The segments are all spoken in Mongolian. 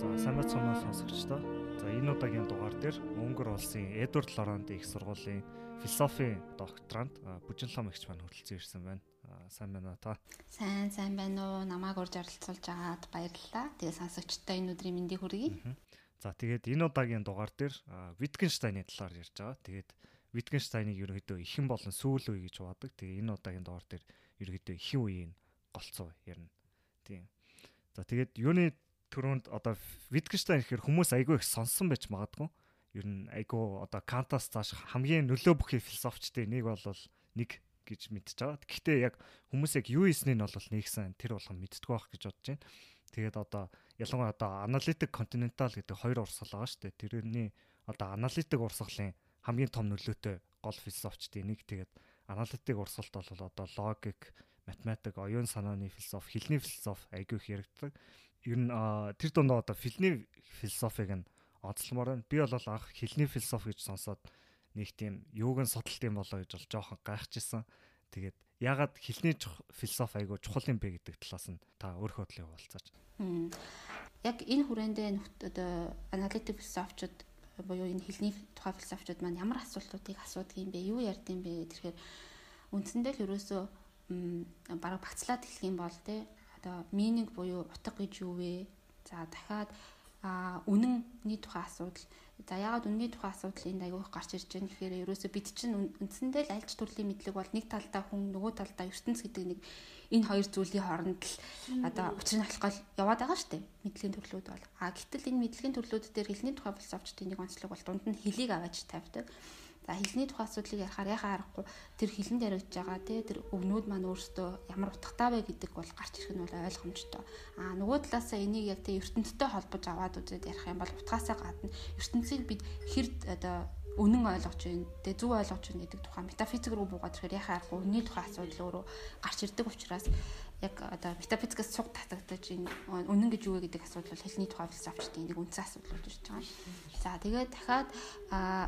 За сайн байцгаана сонсогчдоо. За энэ удаагийн дугаар дээр Монгол улсын Эдвард Лорант их сургуулийн философи докторант Бүжинлом эгч маань хүрэлцэн ирсэн байна. Сайн байна уу та? Сайн сайн байна уу? Намайг урьж оролцуулж агаад баярлалаа. Тэгээ сонсогчдоо энэ өдрийн мэндийг хүргэе. За тэгээд энэ удаагийн дугаар дээр Wittgenstein-ы талаар ярьж байгаа. Тэгээд Wittgenstein-ыг ерөөдөө ихэн болон сүүл үе гэж хувадаг. Тэгээ энэ удаагийн дугаар дээр ерөөдөө ихэн үеийн голцоо ярина. Тийм. За тэгээд юуны түрүүнд одоо Wittgenstein гэхээр хүмүүс айгүй их сонссон байж магадгүй. Ер нь айгүй одоо Кантаас цааш хамгийн нөлөө бүхий философчдын нэг бол нэг гэж мэдчихэж байгаа. Гэхдээ яг хүмүүс яг юу хийснийг нь бол нэгсэн тэр болгон мэддэг байх гэж бодож байна. Тэгээд одоо ялангуяа одоо аналитик континентал гэдэг хоёр урсгал байгаа шүү дээ. Тэрний одоо аналитик урсгалын хамгийн том нөлөөтэй гол философчдын нэг тэгээд аналитик урсгалт бол одоо логик, математик, оюун санааны философи, хэлний философи айгүй их яригддаг ер нь тэр дундаа одоо филний философиг нь онцлмоор байна. Би бол анх хэлний философи гэж сонсоод нэг тийм юуг нь судалт юм болоо гэж бол жоохон гайхажсэн. Тэгээд ягаад хэлний философи айгуу чухал юм бэ гэдэг талаас нь та өөрөө бодлыг хуваалцаач. Яг энэ хүрээндээ одоо аналитик философичуд буюу энэ хэлний тухай философичуд маань ямар асуултуудыг асуудаг юм бэ? Юу ярьд юм бэ? Тэгэхээр үндсэндээ л ерөөсөө бараг багцлаад хэлэх юм бол те одоо meaning буюу утга гэж юу вэ? За дахиад үнэнний тухай асуудал. За яагаад үнэний тухай асуудал энд аягүй гарч ирж байгаа гэхээр ерөөсөө бид чинь үндсэндээ л альж төрлийн мэдлэг бол нэг талдаа хүн нөгөө талдаа ертөнц гэдэг нэг энэ хоёр зүйлийн хооронд л одоо учрын алхал яваад байгаа шүү дээ. Мэдлэгийн төрлүүд бол. А гэтэл энэ мэдлэгийн төрлүүд дээр хэлний тухай философчдын нэг онцлог бол дунд нь хэлийг аваач тавьдаг. За хэлний тухай асуудлыг ярихаар яхаа аргагүй тэр хэлэнд яригдж байгаа тий тэр өвнүүд маань өөрсдөө ямар утгатай вэ гэдэг бол гарч ирэх нь бол ойлгомжтой. Аа нөгөө талаасаа энийг яг тий ертөнцтэй холбож аваад үзээд ярих юм бол утгаасаа гадна ертөнцийг бид хэр одоо үнэн ойлгож байна. Тэгээ зөв ойлгож байна гэдэг тухай метафизик руу буугаад ирэхээр яхаа аргагүй үнний тухай асуудал өөрөө гарч ирдэг учраас яг одоо метафизикээс цуг татагдаж энэ үнэн гэж юу вэ гэдэг асуудал бол хэлний тухай философчдын нэг үндсэн асуудал болж ирж байгаа. За тэгээд дахиад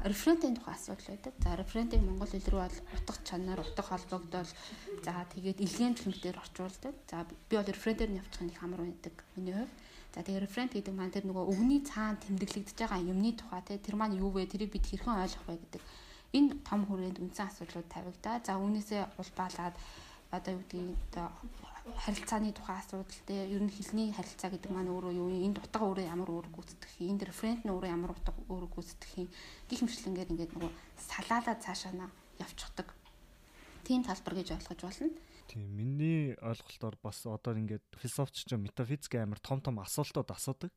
референтийн тухай асуудал байдаг. За референтийг монгол хэл рүү бол утга чанар, утга холбогдол за тэгээд илгээн төлөвдөр орчуулдаг. За би бол референтээр нь явчих нэг хамар байдаг миний хувьд. За тэгээ референт гэдэг маань тэр нөгөө өвгний цаана тэмдэглэгдэж байгаа юмны тухай те тэр маань юу вэ? Тэрийг бид хэрхэн ойлгох вэ гэдэг энэ том хүрээнд үндсэн асуудлууд тавигдаа. За үүнээсээ улбаалаад одоо юу гэдгийг харилцааны тухай асуудал те ер нь хэлний харилцаа гэдэг маань өөрөө юу юм? Энд утга өөрөө ямар үүрэг гүйцэтгэх юм? Энд референт нь өөрөө ямар утга үүрэг гүйцэтгэх юм? Гих мэтлэнгээр ингээд нөгөө салаалаа цаашаана явчихдаг. Тийм талбар гэж ойлгож болно. Тийм миний ойлголтоор бас одоо ингээд философч ч метафизик амар том том асуултууд асуудаг.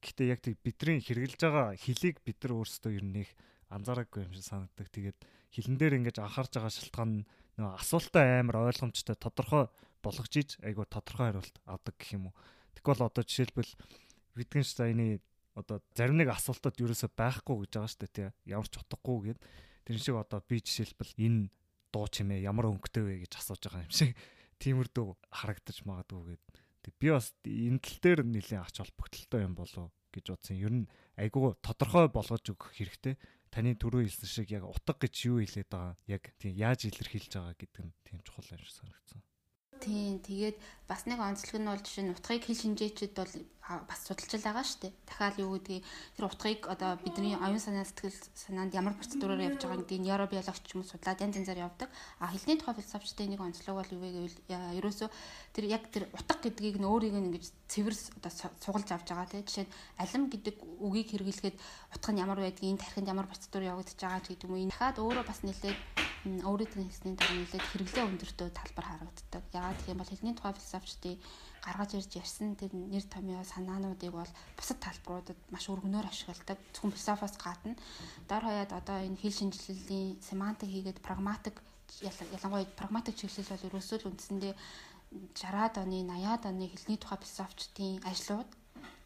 Гэхдээ яг тэг бидний хэрэгжилж байгаа хөлийг бид нар өөрсдөө ер нь их анзаараагүй юм шиг санагддаг. Тэгээд хилэн дээр ингэж анхаарч байгаа шалтгаан нь нөгөө асуултаа амар ойлгомжтой тодорхой болгож иж айгу тодорхой хариулт авдаг гэх юм уу. Тэгвэл одоо жишээлбэл Wittgenstein-ы одоо зарим нэг асуултад ерөөсөй байхгүй гэж байгаа шүү дээ тий. Ямар ч утгагүй гэд. Тэр шиг одоо би жишээлбэл энэ дуу чимээ ямар өнгөтэй вэ гэж асууж байгаа юм шиг тиймэрдүү харагдаж магадгүй гэд Тэг би бас энэ тал дээр нэлийн ач холбогдолтой юм болов гэж бодсон. Ер нь айгүй тодорхой болгож өгөх хэрэгтэй. Таны түрүү хэлсэн шиг яг утга гэж юу хэлээд байгаа, яг тийм яаж илэрхийлж байгаа гэдэг нь тийм чухал юм шиг санагдсан. Тийм тэгээд бас нэг онцлог нь бол жишээ нь утгыг хэл шинжээчд бол бас судалж байгаа шүү дээ. Дахиад юу гэдгийг тэр утгыг одоо бидний оюун санаа сэтгэл санаанд ямар процедураар явж байгааг гэдэг нейробиологч ч юм судлаад янз янзаар явдаг. А хэлний тухай философчдын нэг онцлог бол юу вэ гэвэл ерөөсөө тэр яг тэр утга гэдгийг нь өөрийг нь ингэж цэвэр одоо сугалж авч байгаа тийм жишээ нь алим гэдэг үгийг хэрэглэхэд утга нь ямар байдгийг энэ тархинд ямар процедур явагдаж байгаа гэдэг юм уу. Дахиад өөрөө бас нэлээд өөрийнхөө хэлсний дараа нэлээд хэрэглээ өндөртөө талбар харагддаг. Яагаад гэх юм бол хэлний тухай философчдын гаргаж ирж ярьсан тэр нэр томьёо санаануудыг бол бусад талбаруудад маш өргөнөөр ашигладаг. Зөвхөн философоос гадна дор хаяад одоо энэ хэл шинжилгээлийн семантик хийгээд прагматик ялангуяа прагматик чиглэл бол ерөөсөө л үндсэндээ 60-аад оны 80-аад оны хэлний тухай философчдын ажлууд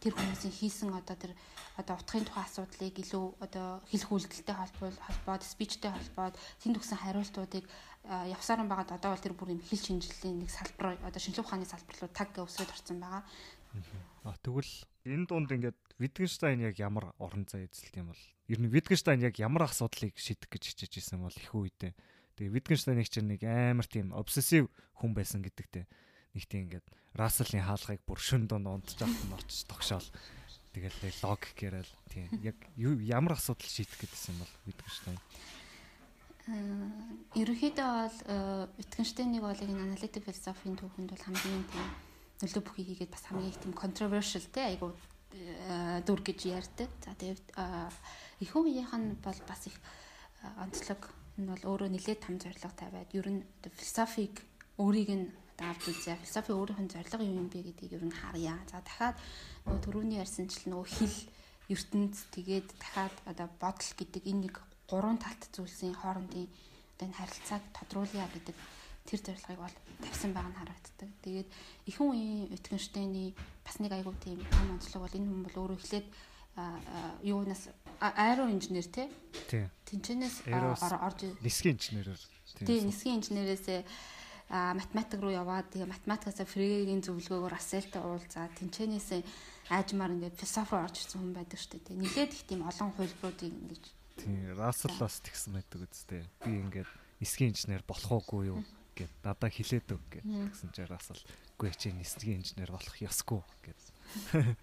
тэр хүмүүсийн хийсэн одоо тэр одоо утгын тухай асуудлыг илүү одоо хэлэх үйлдэлтэй холбоод спичтэй холбоод тэнд өгсөн хариултуудыг явсаран байгаад одоо бол тэр бүр юм хэл шинжилгээний нэг салбар одоо шинжилгээ ухааны салбар руу таг өсөд орсон байгаа. А тэгвэл энэ дунд ингээд Wittgenstein яг ямар орон зай эзэлт юм бол ер нь Wittgenstein яг ямар асуудлыг шийдэх гэж хичээж исэн бол их үедээ. Тэгээ Wittgenstein-ыг чинь нэг амар тийм обсессив хүн байсан гэдэгтэй нэг тийм ингээд Расселийн хаалгыг бүр шөн донд унтж авах нь очиж тогшоол. Тэгэл логик яриад тийм яг ямар асуудал шийдэх гэдсэн бол Wittgenstein. Аа ерөнхийдөө бол Wittgenstein-ыг бол энэ аналитик философийн түүхэнд бол хамгийн тийм нөлөө бүхий хийгээд бас хамгийн их тийм controversial те айгу дүр гэж ярьдаг. За тэгээд их үеийнх нь бол бас их онцлог энэ бол өөрөө нэлээд том зорилго тавиад ер нь философиг өөрийг нь авч үзье. Философи өөрийнх нь зорилго юу юм бэ гэдгийг ер нь харъя. За дахиад нөгөө түрүүний ярьсанчлан нөгөө хил ертөнд тэгээд дахиад одоо бодол гэдэг энэ нэг гурван талт зүйлсийн хоорондын одоо энэ харилцааг тодруулъя гэдэг тэр зорилгыг бол тавьсан байгаа нь харагддаг. Тэгээд ихэнх үеийн Wittgenstein-ы бас нэг айгуу тийм том онцлог бол энэ хүн бол өөрөө эхлээд юунаас аэро инженер тий. Тинчэнээс орж нисгийн инженерээр. Тий, нисгийн инженерээсээ математик руу яваад тэгээ математикаас Фрейгийн зөвлөгөөгөөр Асселтай уулзаад тэнчэнээс аажмаар ингээд философи орж ирсэн хүн байдаг шүү дээ. Нилээд их тийм олон хувилбаруудыг ингэж тийм Рассел бас тэгсэн байдаг үстэй. Би ингээд нисгийн инженер болох уугүй юу гэд надад хилээд өг гэд тэгсэн чинь Рассел үгүй чи нисгийн инженер болох ёсгүй гэд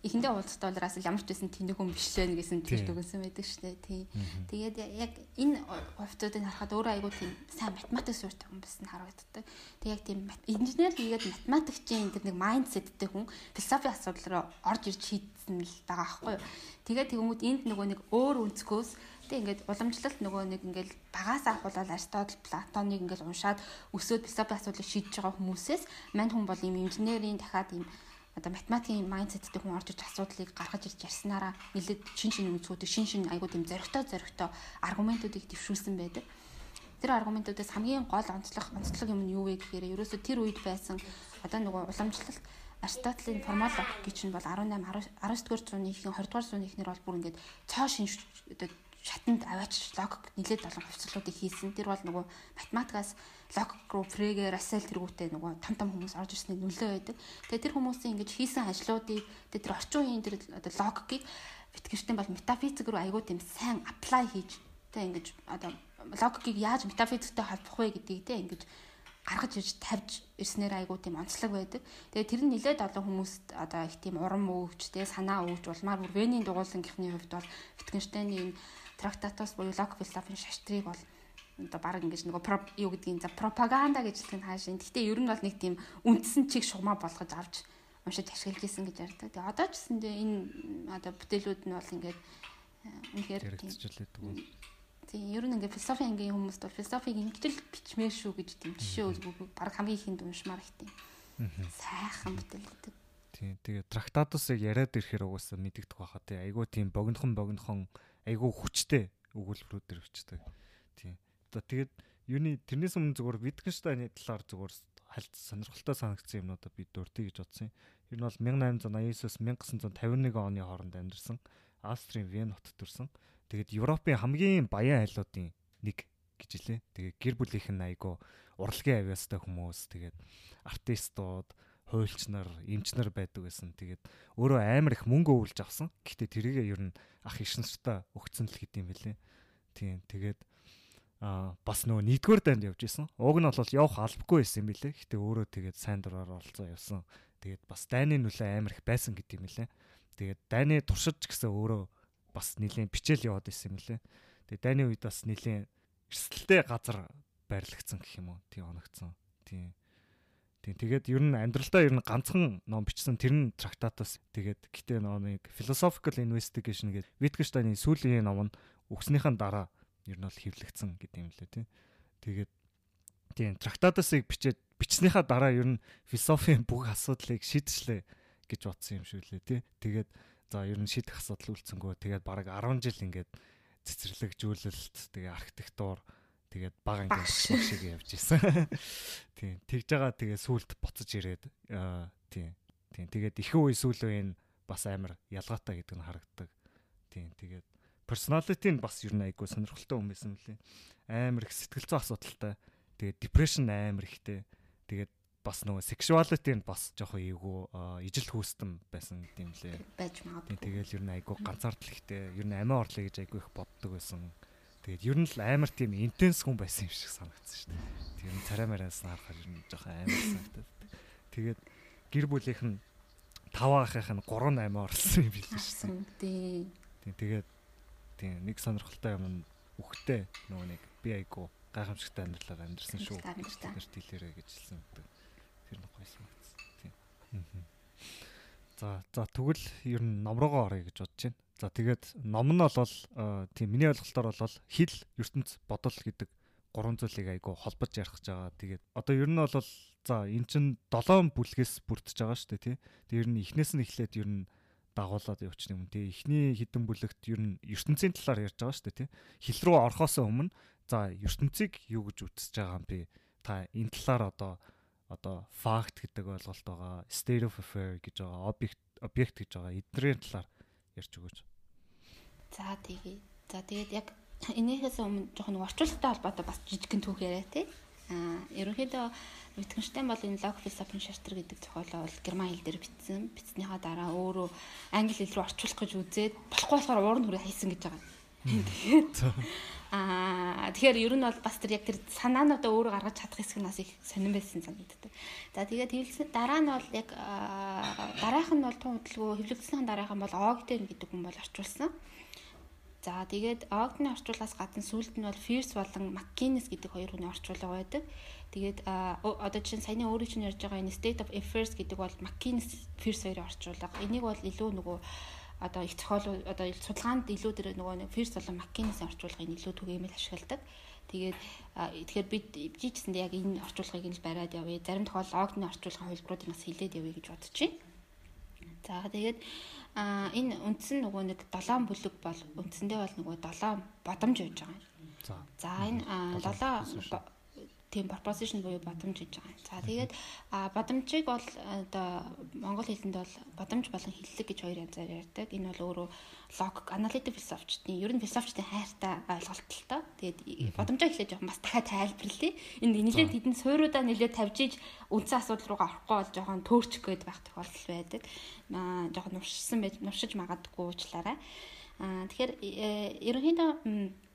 эхэндээ уулзтаа бол Рассел ямар ч байсан тэнэг хүн биш лээ гэсэн тэр дүгнсэн байдаг шүү дээ. Тийм. Тэгээд яг энэ хувьцуудыг харахад өөрөө айгүй тийм сайн математик суурьтай хүн байсан харагддаг. Тэг яг тийм инженер хийгээд математикчийн тэр нэг майндсеттэй хүн философи асуудал руу орж ирж хийдсэн л байгаа байхгүй юу. Тэгээд тэгмүүд энд нөгөө нэг өөр өнцгөөс тэг ингээд уламжлалт нөгөө нэг ингээд багаас ахуулаад Аристотл, Платоныг ингээд уншаад өсөөд философи асуудлыг шийдэж байгаа хүмүүсээс мань хүн бол ийм инженерийн дахиад ийм одоо математикийн майндсеттэй хүн орж иж асуудлыг гаргаж ирж ярьснараа нэлээд шин шин үнцгүүдийг шин шин айгуу тийм зоригтой зоригтой аргументуудыг дэвшүүлсэн байдаг. Тэр аргументуудаас хамгийн гол онцлог онцлог юм нь юу вэ гэхээр ерөөсө тэр үед байсан одоо нөгөө уламжлалт Аристотелийн формологи гэж нь бол 18 19-р зууны ихэнх 20-р зууны ихнэр бол бүр ингээд цоо шин одоо шатанд аваач логик нэлээд олон хувьцлуудыг хийсэн. Тэр бол нөгөө математикаас логик руу Фрегер, Рассел тэргүүтээ нөгөө том том хүмүүс орж ирсний нөлөө байдаг. Тэгээ тэр хүмүүсийн ингэж хийсэн ажлуудыг тэр орчин үеийн тэр логикийг Wittgenstein бол метафизик руу айгуу тийм сайн apply хийж тэг ингэж одоо логикийг яаж метафизиктэй холбох вэ гэдгийг тэг ингэж гаргаж ирж тавьж ирснээр айгуу тийм онцлог байдаг. Тэгээ тэр нь нэлээд олон хүмүүст одоо их тийм урам өгч тэ санаа өгч улмаар бүр Венийн дугуулангийнхны хувьд бол Wittgenstein-ийн трактатус буюу логик философийн шаштрыг бол одоо баг ингэж нөгөө юу гэдгийг за пропаганда гэж хэлэх нь хаашаа. Гэхдээ ер нь бол нэг тийм үндсэн чиг шугамаа болгож авч уншиж ашиглаж исэн гэж ярьдаг. Тэгээ одоо ч гэсэндээ энэ одоо бүтээлүүд нь бол ингээд э, үнэхээр тийм ер нь ингээд философи ангийн хүмүүст бол философиг ингэж л бичмээр шүү гэж тийм жишээ өгвөл баг хамгийн ихэнд уншмаар их тийм сайхан бүтээл гэдэг. Тийм тэгээ трактатусыг яриад ирэхээр угаасаа мэддэгдэх байхаа тийм айгүй тийм богинохон богинохон айгүй хүчтэй өгүүлбэрүүд ирвчдэг. Тийм. Одоо тэгээд юуны тэрнээс өмнө зүгээр Wittgenstein-ы талаар зүгээр хальт сонирхолтой санагдсан юмнуудаа би дурдъя гэж бодсон юм. Тэр нь бол 1889-с 1951 оны хооронд амьдарсан Австрийн Вен хотод төрсэн. Тэгээд Европын хамгийн баян айлуудын нэг гэж хэлээ. Тэгээд гэр бүлийнх нь айгүй урлагийн авьяастай хүмүүс тэгээд артистууд хуульч нар, эмч нар байдаг гэсэн. Тэгээд өөрөө амар их мөнгө өвлж авсан. Гэхдээ тэрийг ер нь ах иш нартаа өгцөн л гэдэм байлээ. Тийм. Тэгээд аа бас нөгөө нэгдүгээр дайнд явж исэн. Уг нь бол явах албагүй байсан юм билээ. Гэтэ өөрөө тэгээд сайн дураар олцоо явсан. Тэгээд бас дайны нүлээ амар их байсан гэдэм билээ. Тэгээд дайны туршиж гэсэн өөрөө бас нэлийн бичээл яваад исэн юм лээ. Тэгээд дайны үед бас нэлийн эрсдэлтэй газар байрлагдсан гэх юм уу. Тийм оногцсон. Тийм. Тийм тэгээд ер нь амьдралдаа ер нь ганцхан ном бичсэн тэр нь трактатаас тэгээд гэтээ нэг philosophical investigation гэдэг Wittgenstein-ы сүүлийн ном нь өгснийхэн дараа ер нь бол хэвлэгдсэн гэдэг юм лээ тий. Тэгээд тийм трактатасыг бичээд бичснийхаа дараа ер нь философийн бүх асуудлыг шийдчихлээ гэж бодсон юм шиг лээ тий. Тэгээд за ер нь шийдэх асуудал үлдсэнгөө тэгээд бараг 10 жил ингээд цэцэрлэгжүүлэлт тэгээ архитектур Тэгээд баг ингээд шиг явж исэн. Тийм. Тэгж байгаа тэгээ сүулт буцаж ирээд тийм. Тийм. Тэгээд ихэнх үе сүүл үеийн бас амар ялгаатай гэдэг нь харагддаг. Тийм. Тэгээд personality нь бас ер нь айгүй сонирхолтой юм байсан мөлий. Амар их сэтгэл зүйн асуудалтай. Тэгээд depression амар ихтэй. Тэгээд бас нөгөө sexuality нь бас жоохон эйгүү ижил хүүстэн байсан гэдэм лээ. Байж магадгүй. Тэгээл ер нь айгүй ганцаардл ихтэй. Ер нь амиа орлоо гэж айгүй их боддог байсан. Тэгээд ер нь л амар тийм интенс хүн байсан юм шиг санагдсан шүү дээ. Тэр нь царай мараас харахаар ер нь жоохон амар санагдаад. Тэгээд гэр бүлийнх нь 5 ахын 3 8 орсон юм биш шүү. Тий. Тий тэгээд тий нэг сонирхолтой юм үхтэй нөгөө нэг би айгу гайхамшигтай амьдралаар амьдэрсэн шүү. Тэр тэлэрэ гэж хэлсэн гэдэг. Тэр нэг гойсон байна. Тий. За за тэгвэл ер нь ном руугаа оръё гэж бодож байна. За тэгээд ном нь бол тийм миний ойлголтоор бол хил ертөнц бодол гэдэг гурван зүйлийг айгу холбож ярих гэж байгаа. Тэгээд одоо ер нь бол за эн чин 7 бүлгээс бүрдэж байгаа шүү дээ тий. Тэр нь эхнээс нь эхлээд ер нь дагуулад явчихна юм тий. Эхний хідэн бүлэгт ер нь ертөнцийн талаар ярьж байгаа шүү дээ тий. Хил рүү орохоос өмнө за ертөнцийг юу гэж үзэж байгаа юм бэ? Та энэ талаар одоо одоо факт гэдэг ойлголт байгаа, state of affair гэж байгаа, объект объект гэж байгаа. Эднэрийн талаар ярьж өгөөч. За тэгээ. За тэгээд яг энийхээс өмнө жоохон орчуулгатай холбоотой бас жижигхэн түүх яриа тий. Аа ерөнхийдөө Wittgenstein бол энэ Log Philosophy Charter гэдэг зохиолоо бол герман хэл дээр бичсэн. Бичснийхаа дараа өөрөө англи хэл рүү орчуулах гэж үзээд болохгүй болохоор уурн хүрээ хайсан гэж байгаа. Тэгээд аа тэгэхээр ер нь бол бас тэр яг тэр санаануудаа өөрөө гаргаж чадах хэсэг нь бас их сонирн байсан санагддаг. За тэгээд хэлсэн дараа нь бол яг дараах нь бол тун хөдөлгөөн хэвлэгдсэн дараах нь бол Ogden гэдэг хүн бол орчуулсан. За тэгээд Ogden-ы орчуулгаас гадна сүүлд нь бол Fierce болон McGuinness гэдэг хоёр хүний орчуулга байдаг. Тэгээд одоо чинь саяны өөрөө чинь ярьж байгаа энэ State of Affairs гэдэг бол McGuinness Fierce хоёрын орчуулга. Энийг бол илүү нөгөө одоо их зохиол одоо судалгаанд илүү тэр нөгөө Фирс болон Маккинсийн орчуулгыг илүү түгээмэл ашигладаг. Тэгээд тэгэхээр бид бичижсэндээ яг энэ орчуулгыг нь л бариад явъя. Зарим тохиолдолд Огдны орчуулгын хувилбаруудыг бас хилээд явъя гэж бодож байна. За тэгээд а энэ үндсэн нөгөө нэг 7 бүлэг бол үндсэндээ бол нөгөө 7 бодомж байж байгаа юм. За. За энэ 7 тийм proposition буюу бодомж гэж байгаа. За тэгээд бодомжийг бол одоо монгол хэлэнд бол бодомж болон хиллэг гэж хоёр янзаар ярьдаг. Энэ бол өөрөө логик, аналитик философчдын ер нь философчдын хайртай ойлголт л тоо. Тэгээд бодомжоо эхлээд жоохон бас дахиад тайлбарлая. Энэ нэлээд хэдэн сууруудаа нэлээд тавьж иж үндсэн асуудал руугаа орохгүй бол жоохон төөрчих гээд байх тохиолдол байдаг. Аа жоохон нуршсан байж нуршиж магадгүй уучлаарай. Аа тэгэхээр э, ерөнхийдөө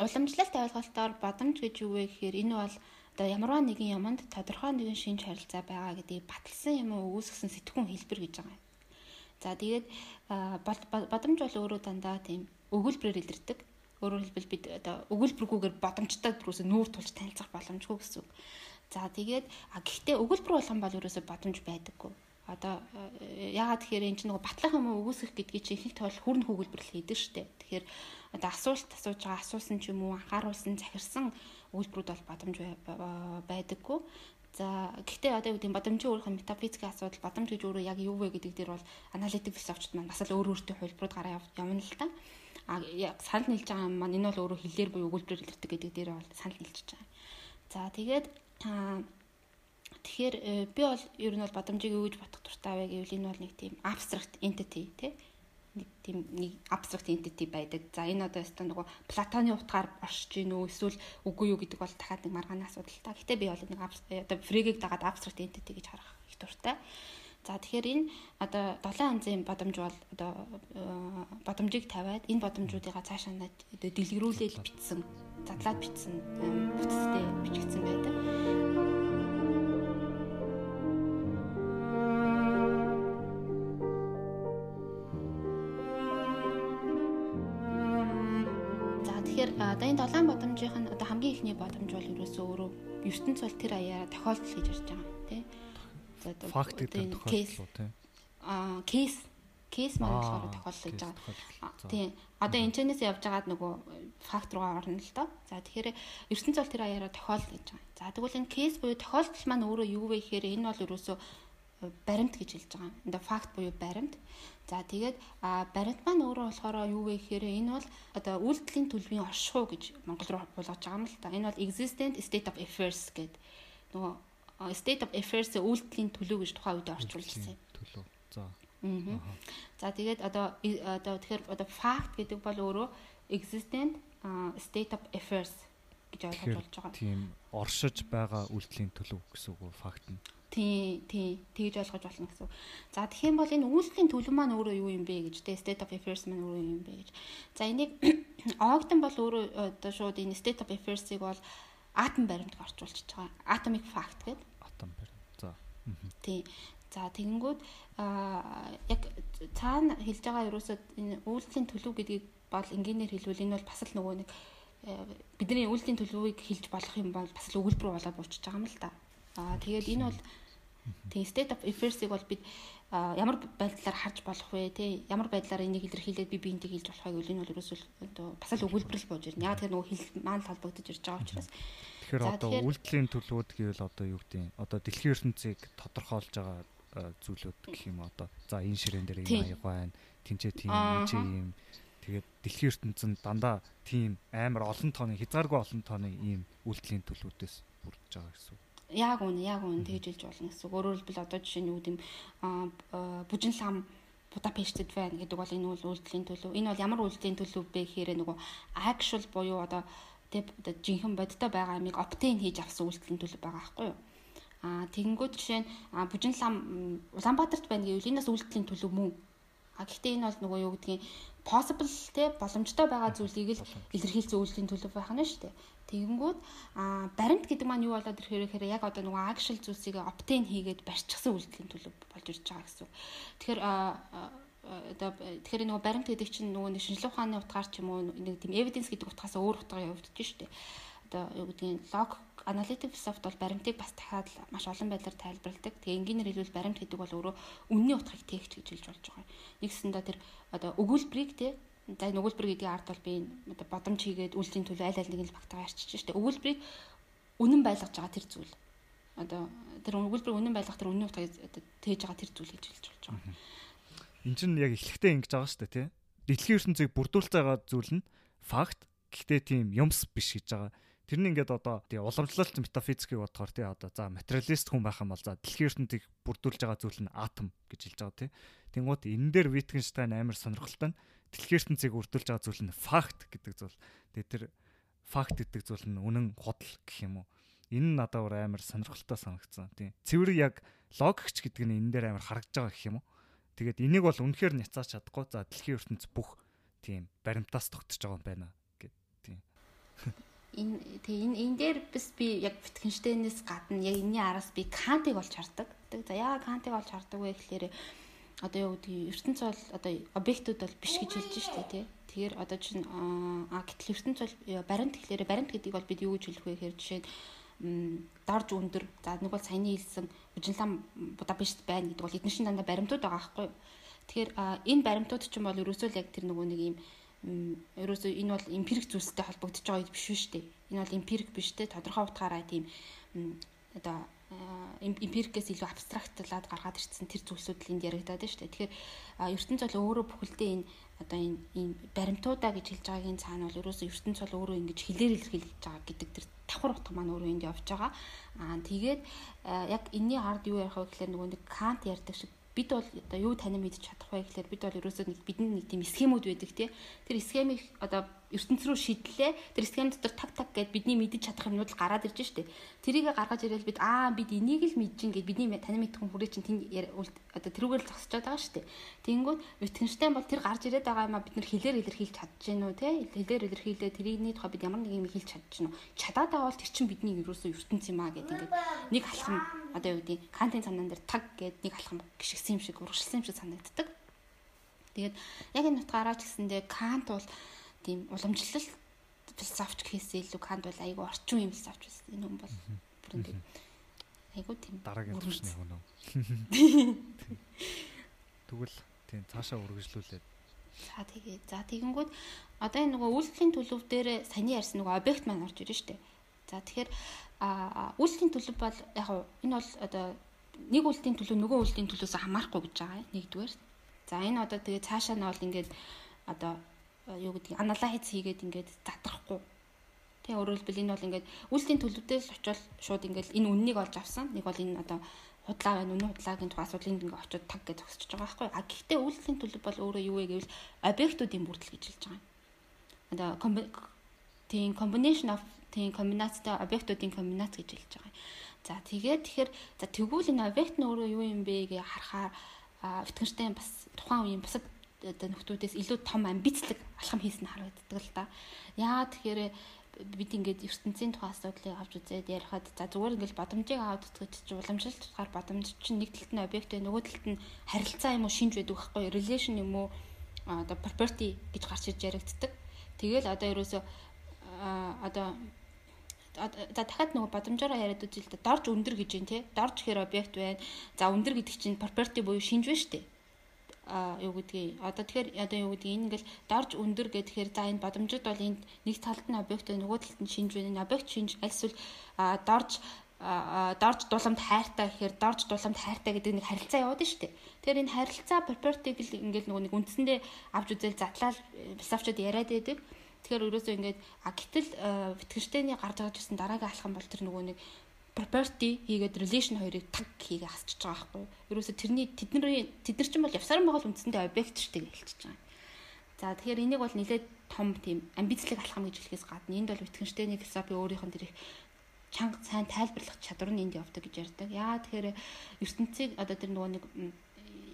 Уламжлалт ойлголтоор бодомж гэж юу вэ гэхээр энэ бол одоо ямарваа нэгэн юмд тодорхой нэгэн шинж харилцаа байгаа гэдгийг баталсан юм үүсгэсэн сэтгүүн хэлбэр гэж байгаа юм. За тэгээд бодомж бол өөрөө дандаа тийм өгүүлбэрээр илэрдэг. Өөрөөр хэлбэл бид одоо өгүүлбэргүйгээр бодомжтой төрөөсөө нүүр тулж танилцах боломжгүй гэсэн үг. За тэгээд гэхдээ өгүүлбэр болгон бол ерөөсөө бодомж байдаггүй одоо яагаад тэгэхээр энэ чинь нөгөө батлах юм өгөөсөх гэдгийг чи ихэнх тохиол хүрн хөгөлбөрлөл хийдэг штеп. Тэгэхээр одоо асуулт асууж байгаа асуусан ч юм уу анхааруулсан захирсан үйлдвэрүүд бол бодомж байдаггүй. За гэхдээ одоо юу гэдэг бодомжийн нь метафизикийн асуудал бодомж гэж өөрөө яг юу вэ гэдэг дээр бол аналитик философчд маань бас л өөр өөртөө хувилбарууд гараа явна л та. А яг санал нийлж байгаа юм маань энэ бол өөрөө хэлээр буюу өгүүлбэрээр илэрдэг гэдэг дээр бол санал нийлж байгаа. За тэгээд тэгэхээр э, би бол ер нь бол бодомжийг юу гэж бодох дуртай вэ гэвэл энэ бол нэг тийм абстракт entity тий нэг тийм нэг абстракт entity байдаг. За энэ одоо өстө нөгөө Платоны утгаар оршиж гин үү эсвэл үгүй юу гэдэг бол дахиад нэг маргааны асуудал та. Гэтэ би бол нэг одоо Фригийг дагаад абстракт entity гэж харах их дуртай. За тэгэхээр энэ одоо долоон янзын бодомж бол одоо э, бодомжийг тавиад энэ бодомжуудыгаа цаашаа дэлгэрүүлэл бичсэн, задлаад бичсэн бүтцтэй бичигдсэн байдаг. Одоо энэ долоон бодомжийнх нь одоо хамгийн ихний бодомж бол ерөөсөө өөрөө ертөнц бол тэр аяараа тохиолдол гэж ярьж байгаа тийм. За одоо факт гэдэг тохиолдол тийм. Аа кейс кейс маань болохоор тохиолдол гэж байгаа. Тийм. Одоо энэчнээс явж байгаад нөгөө факт руугаа орно л доо. За тэгэхээр ертөнц бол тэр аяараа тохиолдол гэж байгаа. За тэгвэл энэ кейс буюу тохиолдол маань өөрөө юу вэ гэхээр энэ бол ерөөсөө баримт гэж хэлж байгаа. Энд факт буюу баримт. За тэгээд баримт маань өөрөө болохоор юу вэ гэхээр энэ бол одоо үйлдэлийн төлөвийн оршихуй гэж монгол руу болгож байгаа юм л та. Энэ бол existent state of affairs гэдэг нөгөө state of affairs үйлдэлийн төлөв гэж тухайн үед орчуулсан юм. Төлөв. За. Аа. За тэгээд одоо одоо тэгэхээр одоо fact гэдэг бол өөрөө existent state of affairs гэж ойлгож болж байгаа. Тийм оршиж байгаа үйлдэлийн төлөв гэсэн үг факт нь. Тий, тий, тэгж ойлгож болно гэсэн. За тэгэх юм бол энэ үйлслийн төлөв маань өөрөө юу юм бэ гэж, тэ state of affairs маань өөрөө юу юм бэ гэж. За энийг Ogden бол өөрөө одоо шууд энэ state of affairs-ыг бол атом баримтг орчуулчихж байгаа. Atomic fact гэдэг. Атом баримт. За. Тий. За тэгэнгүүт яг цаана хэлж байгаа ерөөсөө энэ үйлдлийн төлөв гэдгийг бол энгийнээр хэлвэл энэ бол бас л нөгөө нэг э, бидний үйлдлийн төлөвийг хэлж болох юм бол бас л өгүүлбэр болоод болчихж байгаа юм л да. Аа тэгээд энэ бол тэг state of affairs-ыг бол бид ямар байдлаар харж болох вэ те ямар байдлаар энийг илэрхийлээд би биентэй хэлж болохыг үл энэ бол ерөөсөө бас л өгүүлбэрэл бууж ирнэ. Яг тэр нөгөө хэл маань холбогдож ирж байгаа учраас Тэгэхээр одоо үйлдэлийн төлөвүүд гэвэл одоо юу гэдэг нь одоо дэлхийн ертөнцийг тодорхойлж байгаа зүйлүүд гэх юм одоо за энэ ширээн дээр юм аяг байна. Тинчээ тийм, эцээ юм. Тэгээд дэлхийн ертөнцийн дандаа тийм амар олон тооны хязгааргүй олон тооны ийм үйлдэлийн төлөвүүдээс бүрдэж байгаа гэсэн үг яг үнэ яг үнэ тэгж хэлж болно гэсэн. Өөрөөр хэлбэл одоо жишээ нь юу гэдэм бүжин лам Будапештэд байна гэдэг бол энэ үйл үйлдэлийн төлөв. Энэ бол ямар үйлдэлийн төлөв бэ гэхээр нөгөө actual буюу одоо тэг жинхэнэ бодтой байгаа амиг obtain хийж авсан үйлдэлийн төлөв байгаа байхгүй юу? Аа тэгэнгүүт жишээ нь бүжин лам Улаанбаатарт байна гэвэл энэ бас үйлдэлийн төлөв мөн. А гэхдээ энэ бол нөгөө юу гэдгийг possible те боломжтой байгаа зүйлийг л илэрхийлсэн үйлдэлийн төлөв байх нь шүү дээ. Тэгэнгүүт а баримт гэдэг маань юу болоод ирэхээр ихээр яг одоо нөгөө actual зүйлсийг obtain хийгээд барьчихсан үйлдэлийн төлөв болж ирж байгаа гэсэн. Тэгэхээр одоо тэгэхээр нөгөө баримт гэдэг чинь нөгөө шинжилгээ ухааны утгаар ч юм уу нэг тийм evidence гэдэг утгаас өөр утгаар явагдаж штэ. Одоо юу гэдгийг log analytic soft бол баримтыг бас дахиад маш олон байдлаар тайлбарладаг. Тэгээ энгийнээр хэлбэл баримт гэдэг бол өөрөө үнний утгыг тээгч гэж хэлж болж байгаа. Нэгсэндээ тэр одоо өгүүлбэрийг те За энэ өгүүлбэр гэдгийг ард бол би одоо бодомж хийгээд үйлдлийн төлөө аль аль нэг нь багтаагаа арчиж штэ. Өгүүлбэрийг үнэн байлгаж байгаа тэр зүйл. Одоо тэр өгүүлбэр үнэн байлгах тэр үнэн утгыг тээж байгаа тэр зүйл гэж хэлж болж байгаа. Энд чинь яг эхлэхдээ ингэж байгаа штэ тий. Дэлхийн ертөнцийг бүрдүүлж байгаа зүйл нь факт. Гэхдээ тийм юмс биш гэж байгаа. Тэр нь ингээд одоо тий уламжлалт метафизикийг бодохоор тий одоо за материалист хүн байх юм бол за дэлхийн ертөнцийг бүрдүүлж байгаа зүйл нь атом гэж хэлж байгаа тий. Тэнгууд энэ дээр Wittgenstein амар сонирхолтой нь дэлхийн ертөнцийг үрдүүлж байгаа зүйл нь факт гэдэг зүйл. Тэгээ тэр факт гэдэг зүйл нь үнэн худал гэх юм уу. Энэ нь надад өөр амар сонирхолтой санагдсан. Тийм. Цэвэр яг логикч гэдэг нь энэ дээр амар харагдж байгаа гэх юм уу. Тэгээд энийг бол үнэхээр няцааж чадахгүй. За дэлхийн ертөнц бүх тийм баримтаас тогтсож байгаа юм байна гэд тийм. Энэ тэгээ энэ энэ дээр бас би яг Wittgenstein-ээс гадна яг энэний араас би Кантыг олж хардаг. За яагаад Кантыг олж хардаг вэ гэхээр одоо юу гэдгийг ертөнц бол одоо объектууд бол биш гэж хэлж штэ тий. Тэгэхээр одоо чинь а гэтэл ертөнц бол баримт гэхлээр баримт гэдгийг бол бид юу гэж хэлэх вэ гэхээр жишээ нь дорж өндөр за нэг бол саяны хэлсэн Бужинлам Будапешт байна гэдэг бол эдгээр шин дандаа баримтууд байгаа байхгүй. Тэгэхээр энэ баримтууд чинь бол ерөөсөө л яг тэр нөгөө нэг юм ерөөсөө энэ бол эмпирик зүйлстэй холбогдож байгаа биш шүү дээ. Энэ бол эмпирик биш те тодорхой утгаараа тийм одоо эмпирикээс илүү абстрактлаад гаргаад ирсэн тэр зүйлсүүд л энд яригадаад шүү дээ. Тэгэхээр ертөнц бол өөрөө бүхэлдээ энэ одоо энэ энэ баримтуудаа гэж хэлж байгаагийн цаана бол ерөөсөө ертөнц бол өөрөө ингэж хилээр илэрхийлж байгаа гэдэг тэр давхар утга маань өөрөө энд явж байгаа. Аа тэгээд яг энэний ард юу ярих вэ гэхээр нөгөө нэг Кант ярьдаг шиг бид бол одоо юу танин мэдчих чадах вэ гэхээр бид бол ерөөсөө нэг бидний нэг тийм схемүүд байдаг тий. Тэр схемийг одоо ертөнц рүү шийдлээ. Тэр схем дотор так так гэд бидний мэдэж чадах юмнууд л гараад ирж штэ. Тэрийг гаргаж ирээл бид аа бид энийг л мэдэж гээд бидний танин мэдэх хүн хүрээ чинь тэнд одоо тэрүүгээр л зогсож байгаа штэ. Тэнгүүд Wittgenstein бол тэр гарч ирээд байгаа юм а бид нар хэлээр илэрхийлж гэнэ үү те. Хэлээр илэрхийлээ тэрийний тухай бид ямар нэг юм хэлж гэнэ үү. Чадаад бол тэр чинь бидний ерөөсөө ертөнц юм а гэдэг ингээд нэг алхам одоо юу гэдэг кантын цанаан дээр таг гэд нэг алхам гიშгсэн юм шиг урагшилсан юм шиг санагддаг. Тэгээд яг энэ утгаараа ч гэсэндээ Кант бол тийм уламжлал философч гэхээсээ илүү Кант бол айгүй орчин юм философч байсан. Энэ хүн бол бүрэн тийм айгүй тийм дараагийн төвшний хүн үү. Тэгвэл тийм цаашаа үргэлжлүүлээд За тэгээ. За тэгэнгүүт одоо энэ нөгөө үйлдэлийн төлөв дээр саний ярьсан нөгөө объект маань орж ирж штэ. За тэгэхээр а үйлдэлийн төлөв бол яг энэ бол одоо нэг үйлдэлийн төлөв нөгөө үйлдэлийн төлөөс хамаарахгүй гэж байгаа нэгдүгээр. За энэ одоо тэгээ цаашаа нь бол ингээд одоо юу гэдгийг анализ хийгээд ингээд задрахгүй. Тэ өөрөөр хэлбэл энэ бол ингээд үйлсийн төлөвдөөс очивол шууд ингээд энэ үннийг олж авсан. Нэг бол энэ одоо худлаа байна, үнэн худлагийн тухай асуудлыг ингээд очиод таг гэж зогсож байгаа байхгүй. А гэхдээ үйлсийн төлөв бол өөрөө юу вэ гэвэл объектуудын бүрдэл гэж хэлж байгаа. Одоо тийм combination of тийм комбинацтай объектуудын комбинац гэж хэлж байгаа. За тэгээд тэгэхээр за тэгвэл энэ объект нь өөрөө юу юм бэ гэж харахаар Wittgenstein бас тухайн үеийн бусад одоо нөхдүүдээс илүү том амбицлог алхам хийсэн харагддаг л да. Яа тэгэхээр бид ингээд ертөнцийн тухай асуудлыг авч үзээд ярихад за зүгээр ингээд бодомжийг аваад үзэж чи уламжлалт тухаар бодомж чинь нэг талд нь объект байх нөгөө талд нь харилцаа юм уу шинж байдаг байхгүй relation юм уу одоо property гэж гарч ирж яригддаг. Тэгэл одоо ерөөсөө одоо за дахиад нөгөө бодомжоор яриад үзье л да. Дорж өндөр гэж юм те. Дорж гэхээр объект байна. За өндөр гэдэг чинь property буюу шинж байна шүү дээ юу гэдгийг одоо тэгэхээр одоо юу гэдгийг энэ ингээл дорж өндөр гэхээр за энэ бодомжид бол энд нэг талд нь объект нөгөө талд нь шинж байна. Объект шинж альсвал дорж дорж дуламт хайртай гэхээр дорж дуламт хайртай гэдэг нэг харилцаа яваад дээ. Тэгэхээр энэ харилцаа property гэл ингээл нөгөө нэг үндсэндээ авч үзэл задлал философичод яриад байдаг. Тэгэхээр өрөөсөө ингээд а гэтэл Wittgenstein-ы гарч байгаа гэсэн дараагийн алхам бол тэр нөгөө нэг property хийгээд relation хоёрыг таг хийгээ хасчихж байгаа байхгүй юу. Ерөөсө тэрний тэдний тэд нар ч юм бол явсаран байгаа үндсэндээ объект штеп хэлчихэж байгаа. За тэгэхээр энийг бол нэлээд том тийм амбицлог алхам гэж хэлэхээс гадна энд бол Wittgenstein-ы философи өөрийнх нь тэр их чанга сайн тайлбарлах чадвар нь энд явдаг гэж ярьдаг. Яа тэгэхээр ертөнцийг одоо тэр нөгөө нэг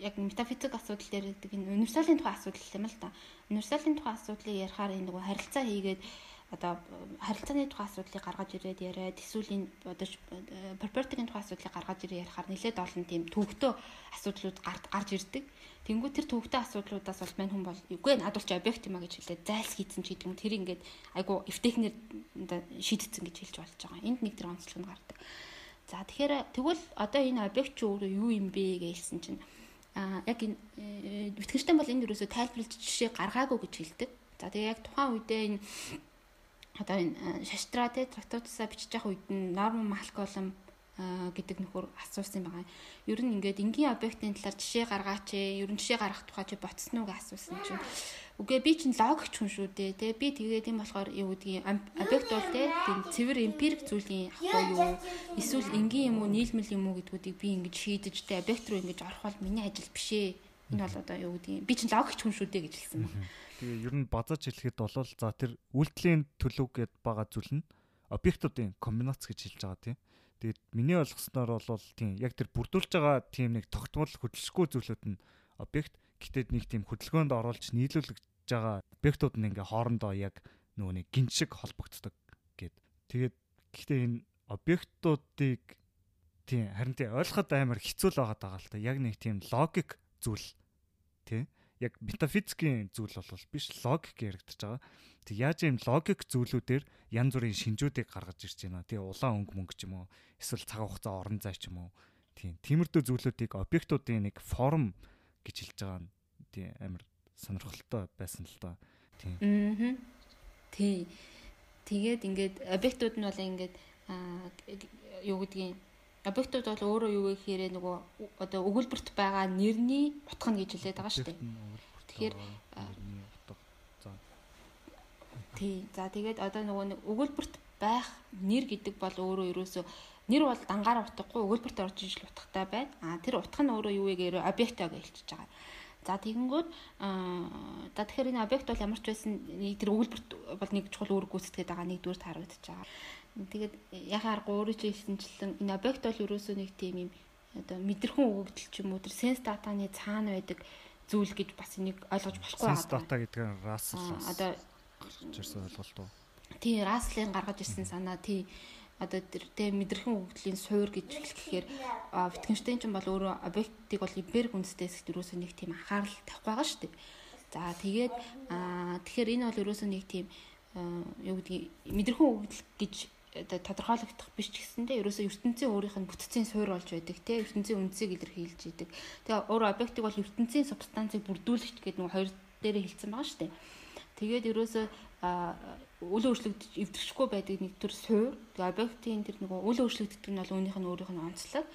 яг метафизик асуудал дээр гэдэг энэ универсалын тухай асуудал юм л да. Универсалын тухай асуудлыг ярихаар энэ нөгөө харилцаа хийгээд одоо харилцааны тухай асуудлыг гаргаж ирээд яриад эсвэл энэ одоо property-ийн тухай асуудлыг гаргаж ирээ ярихаар нэлээд олон тийм төвөгтэй асуудлууд гарч ирдэг. Тэнгүү тэр төвөгтэй асуудлуудаас бол мань хүн бол үгүй над бол ч объект юм а гэж хэлээд зайлс хийцэн ч гэдэг юм. Тэр ингээд айгу эвтэхнэр шийдтсэн гэж хэлж болж байгаа. Энд нэг тэр онцлог нь гардаг. За тэгэхээр тэгвэл одоо энэ объект чи өөрөө юу юм бэ гэжсэн чинь а яг энэ битгэжтэй бол энэ юусоо тайлбарлаж жишээ гаргаагүй гэж хэлдэг. За тэгээ яг тухайн үедээ энэ одоо энэ шаштраа те трактатусаа бичиж явах үед нь норм малколом гэдэг нөхөр асуусан байгаа. Ер нь ингээд энгийн объектын талаар жишээ гаргаач ээ. Ер нь жишээ гаргах тухай чи ботсон уу гэж асуусан чинь үгүй би чинь логик хүн шүү дээ те. Би тэгээд юм болохоор юу гэдгийг объект бол те тийм цэвэр эмпирик зүйлийн ахгүй юу. Эсвэл энгийн юм уу нийлмэл юм уу гэдгүүдийг би ингэж шийдэж те объект руу ингэж орох бол миний ажил биш ээ. Энэ бол одоо юу гэдгийг би чинь логик хүн шүү дээ гэж хэлсэн байна. Тэгээ ер нь базаж хэлэхэд бол за тэр үйлдэлийн төлөв гэд байгаа зүйл нь объектуудын комбинац гэж хэлж байгаа тийм. Тэгээд миний ойлгосноор бол тийм яг тэр бүрдүүлж байгаа тийм нэг тогтмол хөдөлшгүй зүйлүүд нь объект гэтэд нэг тийм хөдөлгөөнд оруулж нийлүүлж байгаа объектууд нь ингээ хоорондоо яг нөгөө нэг гиншиг холбогддог гэд. Тэгээд гэхдээ энэ объектуудыг тийм харин тийм ойлгоход амар хэцүү л байгаа л та. Яг нэг тийм логик зүйл тийм яг метафизикийн зүйл бол биш логик яригдчихэж байгаа. Тэг яаж ийм логик зүйлүүдээр янз бүрийн шинжүүдийг гаргаж ирж байна. Тэг улаан өнгө мөнгө ч юм уу эсвэл цаг хугацаа орон зай ч юм уу. Тийм. Тиймэрдүү зүйлүүдийг объектуудын нэг форм гэж хэлж байгаа нь тийм амар сонирхолтой байсан л доо. Тийм. Аа. Тий. Тэгээд ингээд объектууд нь бол ингээд юу гэдгийг объектууд бол өөрөө юу гэхээр нөгөө одоо өгүүлбэрт байгаа нэрний утга нь гэж хэлээд байгаа шүү дээ. Тэгэхээр Тий. За тэгээд одоо нөгөө нэг өгүүлбэрт байх нэр гэдэг бол өөрөө ерөөсөө нэр бол дангаараа утгагүй өгүүлбэрт орж ижил утгатай байна. А тэр утга нь өөрөө юу вэ гэхээр объектоо гэж хэлчихэж байгаа. За тэгэнгүүт аа за тэгэхээр энэ объект бол ямар ч байсан тэр өгүүлбэрт бол нэг чухал үүрэг гүйцэтгээд байгаа нэгдүгээр таарагдаж байгаа. Тэгээд яхаар гуурж хэлсэнчлэн энэ объект бол ерөөсөө нэг тийм юм одоо мэдрэхэн өгөгдөл ч юм уу тэр sense data-ны цаана байдаг зүйл гэж бас энийг ойлгож болохгүй байна. Sense data гэдэг нь Russell одоо ирсэн ойлголт уу? Тий, Russell-ын гаргаж ирсэн санаа тий одоо тэр тэ мэдрэхэн өгөгдлийн суур гэж хэлэхээр Wittgenstein ч бол өөрөө объектыг бол Iberic үндэстээс ерөөсөө нэг тийм анхаарал тавих байгаа шүү дээ. За тэгээд тэгэхээр энэ бол ерөөсөө нэг тийм юу гэдгийг мэдрэхэн өгөгдөл гэж тодорхойлогдох биш ч гэсэндээ ерөөсөө ертөнцийн өөрийнх нь бүтцийн суурь болж байдаг тийм ертөнцийн үндсийг илэрхийлж идэг. Тэгээ өөр объектыг бол ертөнцийн субстанцыг бүрдүүлэгч гэдэг нэг хоёр дээрээ хэлсэн байгаа шүү дээ. Тэгээд ерөөсөө үл өөрчлөгдөж эвдэрчихгүй байдаг нэг төр суурь. Тэгээ объектын тэр нөгөө үл өөрчлөгддөг нь бол үүнийх нь өөрийнх нь онцлог.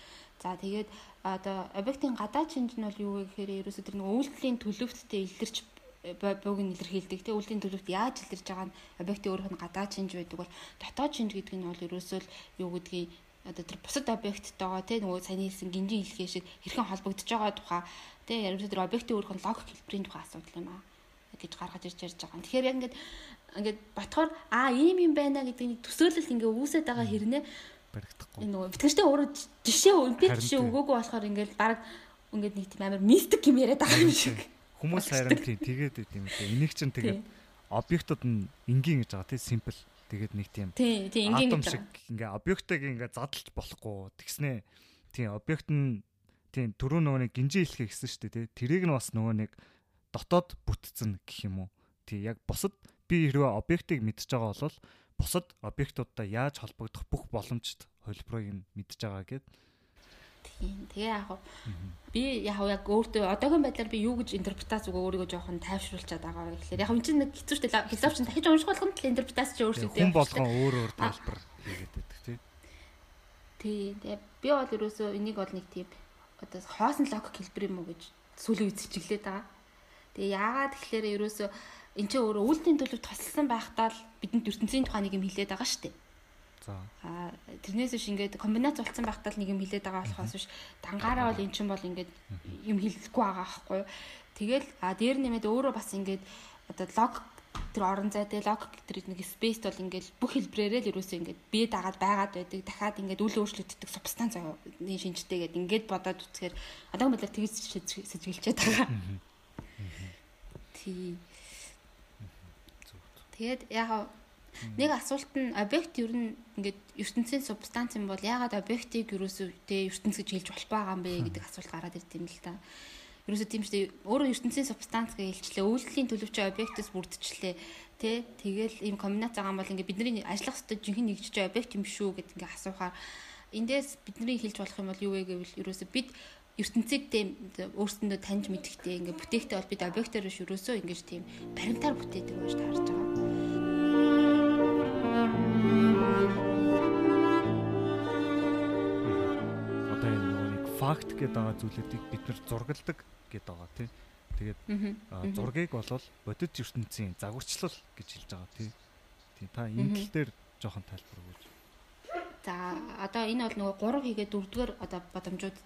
За тэгээд одоо объектын гадаа шинж нь бол юу вэ гэхээр ерөөсөө тэр нөгөө үйлдэлийн төлөвттэй илэрч бууг нь илэрхийлдэг. Тэ үлдийн төлөвт яаж илэрж байгаа нь объектын өөрийнх нь гадаад шинж байдаг бол дотоод шинж гэдэг нь бол ерөөсөө л юу гэдгийг одоо тэр бусад объекттойгоо тий нөгөө сайн хэлсэн гинжин хэлхээ шиг хэрхэн холбогдож байгаа тухай тий ерөөсөө тэр объектын өөрийнх нь логик хэлбэрийн тухай асуудал юм аа гэж гаргаж ирж ярьж байгаа. Тэгэхээр яг ингээд ингээд ботхоор аа ийм юм байна гэдэг нэг төсөөлөл ингээ үүсээд байгаа хэрнээ баригдахгүй. Энэ нөгөө битгэжтэй өөрөө жишээ үнэтэй жишээ өгөөгүй болохоор ингээд баг ингээд нэг тийм амар мистик юм яриад байгаа юм шиг. Хүмүүс харин тийм тэгээд байт юм лээ. Энийг чинь тэгээд объектууд нь энгийн гэж байгаа тийм simple. Тэгээд нэг тийм тий тий ингийн атом шиг ингээ объектыг ингээ задлж болохгүй. Тэгснээ тийм объект нь тийм түрүү нөгөө нэг гинжи хэлхээ гэсэн шүү дээ тий. Тэрийг нь бас нөгөө нэг дотоод бүтцэн гэх юм уу? Тий яг бусад би хэрвээ объектыг мэдж байгаа бол бусад объектуудтай яаж холбогдох бүх боломжт хөлбөрийг нь мэдж байгаа гэд Тийм. Тэгээ яг би яг яг өөртөө одоогийн байдлаар би юу гэж интерпретац өгөө өөрийгөө жоохон тайвшруулчаад байгаа вэ гэхэлэр яг энэ чинь нэг хэцүү шүү дээ. Философи чинь дахиж унших болгоно л интерпретац чинь өөрсдөө хүн болгон өөр өөр тайлбар хийгээд байдаг тийм. Тий. Тэгээ би бол ерөөсөө энийг бол нэг тийм одоо хоосон логик хэлбэр юм уу гэж сүлийн үед чиглээд байгаа. Тэгээ яагаад тэгэхээр ерөөсөө эн чинь өөрөө үйлдэл төлөв тусалсан байхдаа л бидэнд ертөнцийн тухай нэг юм хэлээд байгаа шүү дээ. За. Аа тэрнээс биш ингээд комбинац болцсон байхдаа л нэг юм хилээд байгаа болохоос биш дангаараа бол эн чинь бол ингээд юм хилэхгүй байгаа байхгүй юу. Тэгэл а дээр нэмээд өөрөө бас ингээд одоо лог тэр орон зай тэгээ лог тэр нэг спейст бол ингээд бүх хэлбрээрээ л ерөөсөө ингээд бие дагаад байгаад байдаг. Дахиад ингээд үйл өөрчлөгддөг субстанц нэг шинжтэйгээд ингээд бодоод үцхээр одоогийн байдлаар тэгж сэжгэлчээд байгаа. Тий. Тэгээд яг Нэг асуулт нь объект ер нь ингээд ертөнцийн субстанц юм бол яагаад объектыг ерөөсөө тэ ертөнц гэж хэлж болох байгаа юм бэ гэдэг асуулт гараад ирд юм л та. Ерөөсөө тийм шүү дээ. Өөрөө ертөнцийн субстанц гэж хэлчлээ. Үйлдэлийн төлөвчөө объектээс бүрдчихлээ. Тэ тэгэл ийм комбинац байгаа юм бол ингээд бидний ажиллах хэвээр жинхэнэ нэгжиж объект юм шүү гэд ингээд асуухаар эндээс бидний хэлж болох юм бол юу вэ гэвэл ерөөсөө бид ертөнцийг тийм өөрсөндөө таньж мэдэхтэй ингээд бүтээгтэй бол бид объектоор биш ерөөсөө ингээд тийм баримтаар бүтээдэг гэж таарж байгаа. Факт гэдэг байгаа зүйлүүдийг бид нар зургалдаг гэдэг байгаа тийм. Тэгээд зургийг болвол бодит ертөнцийн загварчлал гэж хэлж байгаа тийм. Тийм та энэ тал дээр жоохон тайлбар өгөөч. За одоо энэ бол нөгөө 3 хийгээд 4 дугаар одоо бодомжууд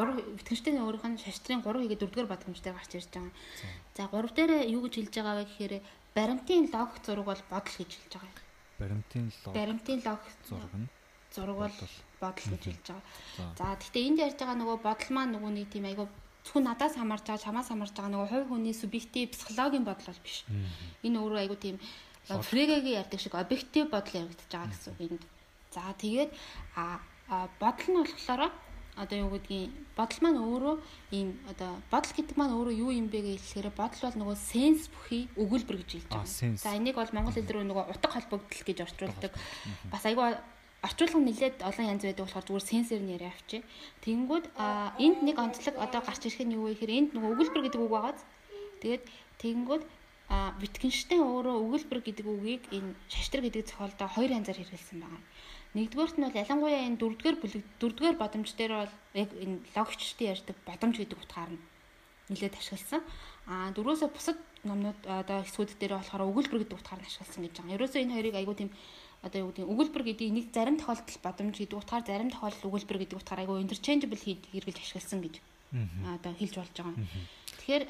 3 битгэгчтэй өөрийнх нь шаштрын 3 хийгээд 4 дугаар бодомжтой гарч ирж байгаа. За 3 дээр юу гэж хэлж байгаа вэ гэхээр баримтын логик зураг бол бодол гэж хэлж байгаа. Баримтын логик. Баримтын логик зураг нь зураг бол бодол гэж хэлж байгаа. За гэхдээ энд ярьж байгаа нөгөө бодол маань нөгөө нэг тийм айгу зөвхөн надаас хамаарч байгаа чамаас хамаарч байгаа нөгөө хувь хүний субъектив психологийн бодол бол биш. Энэ өөрөө айгу тийм Фрегегийн ярьдаг шиг объектив бодол яригдчихэж байгаа гэсэн үг энд. За тэгээд а бодол нь болохоор одоо юу гэдгийг бодол маань өөрөө ийм одоо бодол гэдэг маань өөрөө юу юм бэ гэж хэлэхээр бодол бол нөгөө сенс бүхий өгүүлбэр гэж хэлж байгаа. За энийг бол монгол хэл рүү нөгөө утга холбогдол гэж орчуулдаг. Бас айгүй орчуулга нэлээд олон янз байдаг болохоор зүгээр сенсор нь яриа авчи. Тэнгүүд энд нэг онцлог одоо гарч ирэх нь юу вэ гэхээр энд нөгөө өгүүлбэр гэдэг үг байгааз. Тэгээд тэнгүүд Wittgenstein өөрөө өгүүлбэр гэдэг үгийг энэ шаштар гэдэг зохиолдоо хоёр янзаар хэрэглэсэн байгаа. Нэгдүгээрт нь бол ялангуяа энэ дөрөвдүгээр бүлэг дөрөвдүгээр бодомж дээр бол яг энэ логиччдын ярьдаг бодомж гэдэг утгаар нь нэлээд ашигласан. А дөрөөсөө бусад номнууд одоо хэсгүүд дээр болохоор өгүүлбэр гэдэг утгаар нь ашигласан гэж байгаа. Ерөөсөө энэ хоёрыг айгуу тийм одоо юу гэдэг өгүүлбэр гэдэг нэг зарим тохиолдолд бодомж гэдэг утгаар зарим тохиолдолд өгүүлбэр гэдэг утгаар айгүй interchangeable хэрэгжилж ашигласан гэж одоо хэлж болж байгаа. Тэгэхээр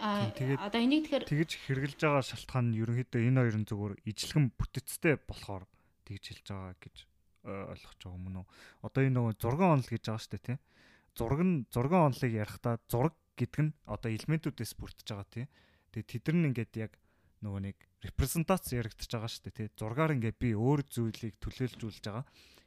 одоо энийг тэгэхээр тэгж хэрэгжилж байгаа шалтгаан нь ерөнхийдөө энэ хоёрын зүгээр ижлэгэн бүтэцтэй болохоор тэгж хэлж байгаа гэж ойлгож байгаа юм уу? Одоо энэ нөгөө 6 онол гэж байгаа шүү дээ тий. Зураг нь 6 онолыг ярихдаа зураг гэдэг нь одоо элементүүдээс бүрдэж байгаа тий. Тэгээ тэд нар ингээд яг нөгөө нэг репрезентац яригдчихэж байгаа шүү дээ тий. Зургаар ингээ би өөр зүйлийг төлөөлжүүлж байгаа.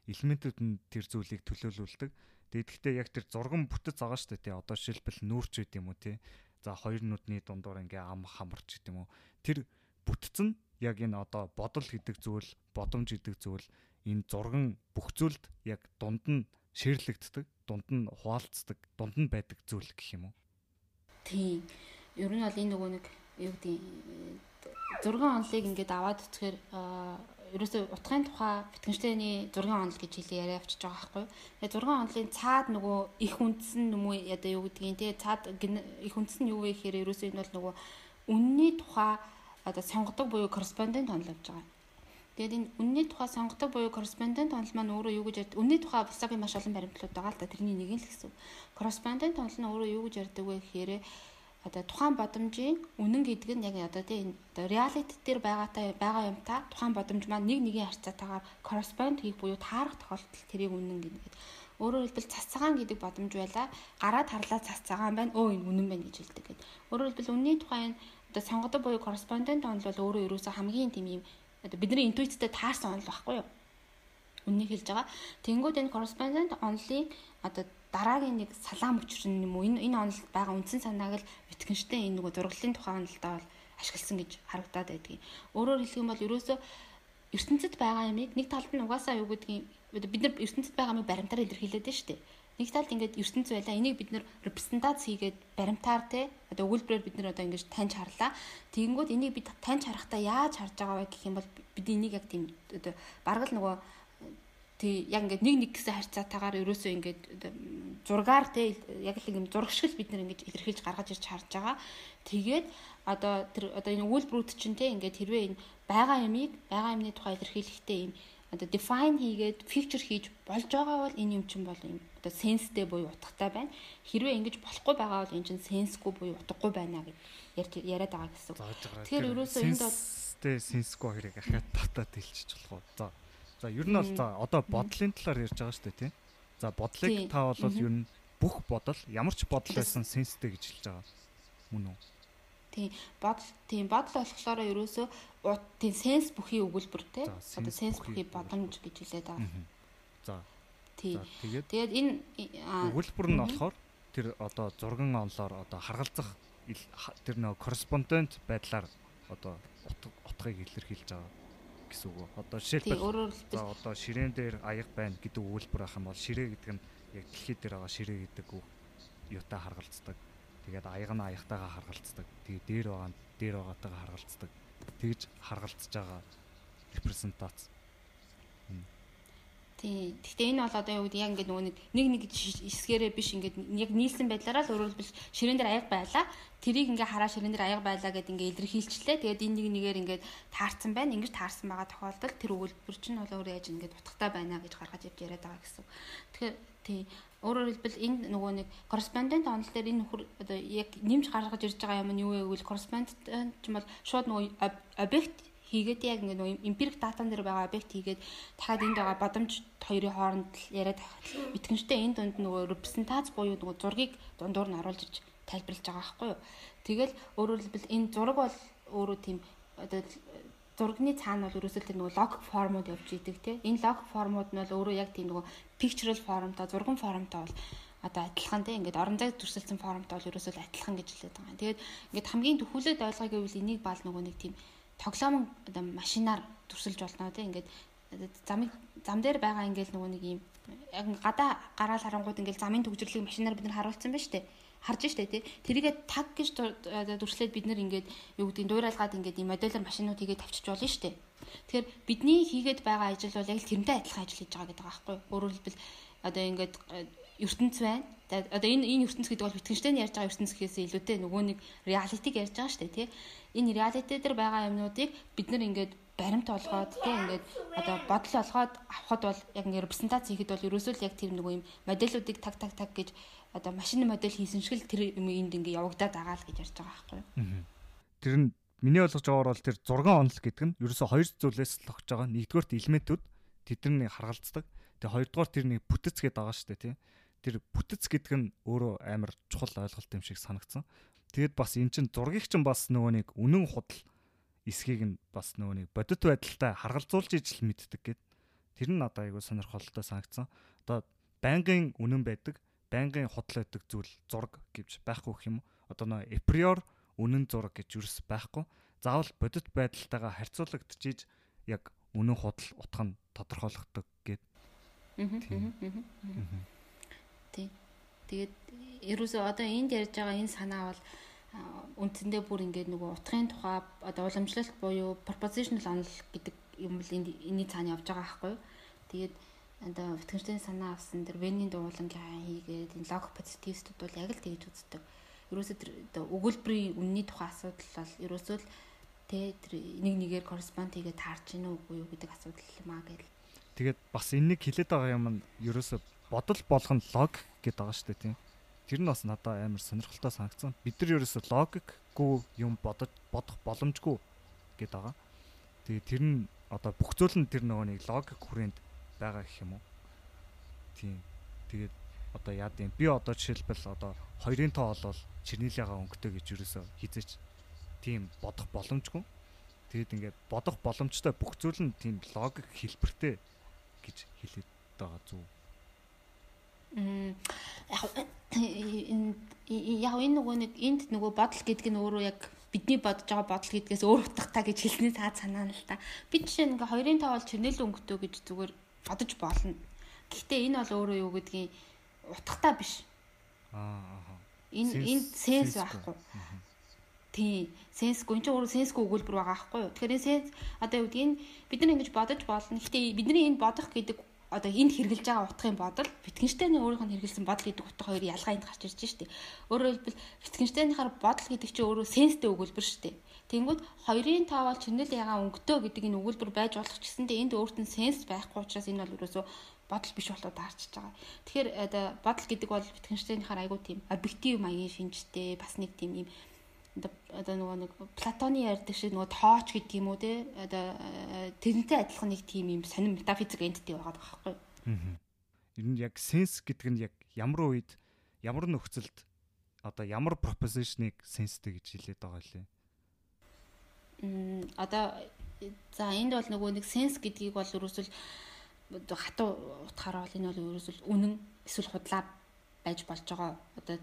Элементүүд нь тэр зүйлийг төлөөлүүлдэг. Тэгээд гэхдээ яг тэр зурган бүтэц байгаа шүү дээ тий. Одоо шилбэл нүүрч байд юм уу тий. За хоёр нүдний дундуур ингээ ам хамарч гэдэг юм уу. Тэр бүтц нь яг энэ одоо бодол гэдэг зүйл, бодомж гэдэг зүйл энэ зурган бүх зүйлд яг дунд нь ширлэгддэг, дунд нь хуваалцдаг, дунд нь байдаг зүйл гэх юм уу? Тийм. Ер нь бол энэ нөгөө нэг юу гэдэг 6 онолыг ингээд аваад үцхээр ерөөсөө утгын тухай Wittgenstein-ы 6 онол гэж хэлээ яриа авчиж байгаа байхгүй. Тэгээ 6 онолын цаад нөгөө их юм уу одоо юу гэдгийг те цаад их үндэс нь юу вэ гэхээр ерөөсөө энэ бол нөгөө үнний тухай одоо сонгодог буюу корреспондент онол авч байгаа. Тэгээд энэ үнний тухай сонгодог буюу корреспондент онол маань өөрөө юу гэж ярьдаг? Үнний тухай философийн маш олон баримтлууд байгаа л да. Тэрний нэг нь л гэсэн. Корреспондент онол нь өөрөө юу гэж ярьдаг вэ гэхээр одоо тухайн бодомжийн үнэн гэдэг нь яг одоо тийм reality дээр байгаатай байгаа юм та тухайн бодомж маань нэг нэгийн харьцаатайгаар correspond хийх буюу таарах тохиолдолд тэрийг үнэн гэдэг. Өөрөөр хэлбэл цас цагаан гэдэг бодомж байла гараад харлаа цас цагаан байна өө энэ үнэн байна гэж хэлдэг гэдэг. Өөрөөр хэлбэл үнний тухайн одоо сонгодог буюу correspondent онол бол өөрөө ерөөсөө хамгийн тийм юм одоо бидний интуиттэй таарсан онол байхгүй юу? Үннийг хэлж байгаа. Тэнгүүд энэ correspondent онолын одоо дараагийн нэг салаам өчрөн юм уу энэ энэ онолд байгаа үндсэн санааг л Wittgenstein энэ нөгөө зураглалын тухай онолдоо бол ашигласан гэж харагдаад байдгийг. Өөрөөр хэлэх юм бол ерөөсөө ертөнцид байгаа юмыг нэг талд нь угаасаа юу гэдгийг бид нар ертөнцид байгаа юмыг баримтаар илэрхийлээд байна шүү дээ. Нэг талд ингээд ертөнц байлаа. Энийг бид нэр репрезентац хийгээд баримтаар те одоо өгүүлбэрээр бид нар одоо ингэж таньж харлаа. Тэгэнгүүт энийг бид таньж харахтаа яаж харж байгаа вэ гэх юм бол бид энийг яг тийм одоо бараг л нөгөө тий яг ингээд нэг нэг гэсэн харьцаатаагаар ерөөсөө ингээд зургаар те яг л юм зураг шиг бид нар ингэж илэрхийлж гаргаж ирж харж байгаа. Тэгээд одоо тэр одоо энэ өгүүлбэрүүд чинь те ингээд хэрвээ энэ байгаа юмыг байгаа юмны тухай илэрхийлэхдээ юм одоо define хийгээд feature хийж болж байгаа бол энэ юм чинь бол юм одоо senseтэй буюу утгатай байна. Хэрвээ ингэж болохгүй байгаа бол энэ чинь senseгүй буюу утгагүй байна гэж яриад байгаа гэсэн. Тэгэхээр ерөөсөө энд бол senseтэй senseгүй хоёрыг ахаад татаад хэлчих болох уу? За. За ер нь бол за одоо бодлын талаар ярьж байгаа шүү дээ тий. За бодлыг та бол ер нь бүх бодол ямар ч бодол байсан senseтэй гэж хэлж байгаа. Мөн үү? Тийм бодол тийм бодол болохоор ерөөсөө тийм сенс бүхий өгүүлбэр те одоо сенс бүхий бодомж гэж хэлээд байгаа. За. Тий. Тэгээд энэ өгүүлбэр нь болохоор тэр одоо зурган онлоор одоо харгалзах тэр нөө корреспондент байдлаар одоо утгыг илэрхийлж байгаа гэсэн үг. Одоо жишээлбэл за одоо ширээн дээр аяг байна гэдэг өгүүлбэр ах юм бол ширээ гэдэг нь яг дэлхий дээр байгаа ширээ гэдэг үг юутай харгалцдаг Тэгээд аяг нь аягтайгаа харгалцдаг. Тэгээд дээр байгаа нь дээр байгаатайгаа харгалцдаг. Тэгж харгалцж байгаа репрезентац. Тий. Гэхдээ энэ бол одоо юу гэдэг яг ингээд нөгөө нэг нэг хэсгээрээ биш ингээд яг нийлсэн байдлаараа л өөрөлдвөл ширээн дээр аяг байлаа. Тэрийг ингээ хараа ширээн дээр аяг байлаа гэд ингээ илэрхийлчлээ. Тэгээд энэ нэг нэгээр ингээд таарсан байна. Ингэж таарсан байгаа тохиолдолд тэр өгүүлбэр чинь бол өөрөө яаж ингээд утгатай байна гэж гаргаж явж яриад байгаа гэсэн. Тэгэхээр тий Өөрөөр хэлбэл энэ нөгөө нэг корреспондент онол дээр энэ одоо яг нэмж гаргаж ирж байгаа юм нь юу вэ гэвэл корреспондент ч юм бол шууд нөгөө объект хийгээд яг ингээ нөгөө эмпирик датан дээр байгаа объект хийгээд дахиад энд байгаа бодомж хоёрын хооронд яриад битгэнчтэй энэ дунд нөгөө репрезентац буюу нөгөө зургийг дундуур нь оруулж ирж тайлбарлаж байгаа байхгүй юу. Тэгэл өөрөөр хэлбэл энэ зураг бол өөрөө тийм одоо зургийн цаана бол ерөөсөө тэр нөгөө логик формууд явж идэг тийм энэ логик формууд нь бол өөрөө яг тийм нөгөө pictorial формтой зурган формтой бол одоо адилхан тийм ингээд орон зайд төрсөлсөн формтой бол ерөөсөө адилхан гэж хэлээд байгаа. Тэгээд ингээд хамгийн төхөөлөд ойлгоо гэвэл энийг баал нөгөө нэг тийм тоглоом одоо машинаар төрсөлж болно тийм ингээд замыг зам дээр байгаа ингээд нөгөө нэг юм яг гадаа гараал харангууд ингээд замын төгжрлийг машинаар бид нар харуулсан шүү дээ харж штэ тий. Тэрийгээ таг гэж дүрслээд бид нэр ингээд юу гэдгийг дуурайлгаад ингээд ийм модулер машинууд хийгээд тавьчих болно штэ. Тэгэхээр бидний хийгээд байгаа ажил бол яг л тэрнтэй адилхан ажил хийж байгаа гэдэг юу? Өөрөөр хэлбэл одоо ингээд э, ертөнц байна. Одоо энэ энэ ертөнц гэдэг бол Wittgenstein ярьж байгаа ертөнц гэхээс илүүтэй нөгөө нэг реалитиг ярьж байгаа штэ тий. Энэ реалити дээр байгаа юмнуудыг бид нар ингээд баримт олгоод тийм ингээд одоо бодол олгоод авахд бол яг ингээд репрезентац хийхэд бол ерөөсөө л яг тэр нөгөө юм модулуудыг таг таг таг гэж одоо машины модель хийсэн шиг л тэр юм энд ингээ явагдаад байгаа л гэж ярьж байгаа байхгүй юу. Тэр нь миний ойлгож байгаагаар бол тэр 6 онол гэдэг нь ерөөсө хоёр зүйлээс л огж байгаа. Нэгдүгээрт элементүүд тэдний харгалздаг. Тэгээ хоёрдугаар тэр нэг бүтэц гэдэг байгаа шүү дээ тий. Тэр бүтэц гэдэг нь өөрөө амар чухал ойлголт юм шиг санагдсан. Тэгээд бас эн чин зургийг чин бас нөгөө нэг үнэн худал эсхийг нь бас нөгөө нэг бодит байдалтай харгалзуулж ижил мэддэг гэд. Тэр нь надад айгүй сонирхолтой санагдсан. Одоо байнгын үнэн байдаг байнгын худал байдаг зүйл зураг гэж байхгүй юм? Одоо нөө эприор үнэн зураг гэж юус байхгүй. Заавал бодит байдалтайгаа харьцуулагдчихийж яг үнэн худал утга нь тодорхойлогддог гэд. Тий. Тэгээд ерөөсөө одоо энд ярьж байгаа энэ санаа бол үндсэндээ бүр ингээд нөгөө утгын тухай одоо уламжлалт буюу propositional онол гэдэг юм л эний цаана явж байгаа байхгүй. Тэгээд одоо Wittgenstein санаа авсан тэр Венийн дуулангийн хийгээд энэ лог позитивистүүд бол яг л тэгж үздэг. Ерөөсөө тэр өгүүлбэрийн үнний тухай асуудал бол ерөөсөө л тэ тэр нэг нэгээр корреспонд хийгээд таарч гинэ үгүй юу гэдэг асуудал юм аа гэл. Тэгээд бас энэнийг хилээд байгаа юм нь ерөөсөө бодол болгон лог гэдэг байгаа шүү дээ тийм. Тэр нь бас надад амар сонирхолтой санагдсан. Бид нар ерөөсөө логикгүй юм бодож бодох боломжгүй гэдэг байгаа. Тэгээ тэр нь одоо бүх зүйл нь тэр нөгөө нэг логик хүрээнд байгаа гэх юм уу. Тийм. Тэгээд одоо яа гэм би одоо жишээлбэл одоо хоёрын тоо олвол Чернилиагаа өнгөтэй гэж юусоо хизээч тийм бодох боломжгүй. Тэгээд ингээд бодох боломжтой бүх зүйл нь тийм логик хэлбэртэй гэж хэлээд байгаа зүг. Мм яг энэ нөгөө нэг энд нөгөө бодол гэдэг нь өөрөө яг бидний бодож байгаа бодол гэдгээс өөр утгатай гэж хэлсний цаад санаа л та. Би жишээ нь ингээ хоёрын тав бол чэнэл өнгөтэй гэж зүгээр бодож болно. Гэхдээ энэ бол өөрөө юу гэдгийг утгатай биш. Аа. Энэ энэ сенс байхгүй. Тийм. Сенсгүй энэ ч өөрөө сенсгүй өгүүлбэр байгаа байхгүй юу? Тэгэхээр энэ сенс одоо юу гэдгийг бид нар ингэж бодож болно. Гэхдээ бидний энэ бодох гэдэг одоо энд хэрэгжилж байгаа утгын бодол Wittgenstein-ы өөрийнх нь хэрэгжилсэн бодол гэдэг утга хоёрын ялгаа энд гарч ирж штеп. Өөрөөр хэлбэл Wittgenstein-ийнхаар бодол гэдэг чинь өөрөө сенстэй өгүүлбэр штеп. Тэнгүүд хоёрын таавал чинэл ягаа өнгөтэй гэдэг энэ өгүүлбэр байж болох ч гэсэндээ энд өөрт нь сенс байхгүй учраас энэ бол ерөөсөө бодол биш болоод таарчж байгаа. Тэгэхээр одоо бодол гэдэг бол Wittgenstein-ийнхаар айгуу тийм объектив маягийн шинжтэй бас нэг тийм юм одоо нөгөө нэг Платоны ярьдаг шиг нөгөө тооч гэдэг юм уу те одоо э, тэрнтэй адилхан нэг тийм юм сонир метафизик энтити байгаа байхгүй. Аа. Ер нь яг сенс гэдэг нь яг ямар үед ямар нөхцөлд одоо ямар пропозишныг сенстэй гэж хэлээд байгаа лээ. Мм одоо за энд бол нөгөө нэг сенс гэдгийг бол ерөөсөл хатуу утгаараа бол энэ бол ерөөсөл үнэн эсвэл худлаа байж болж байгаа одоо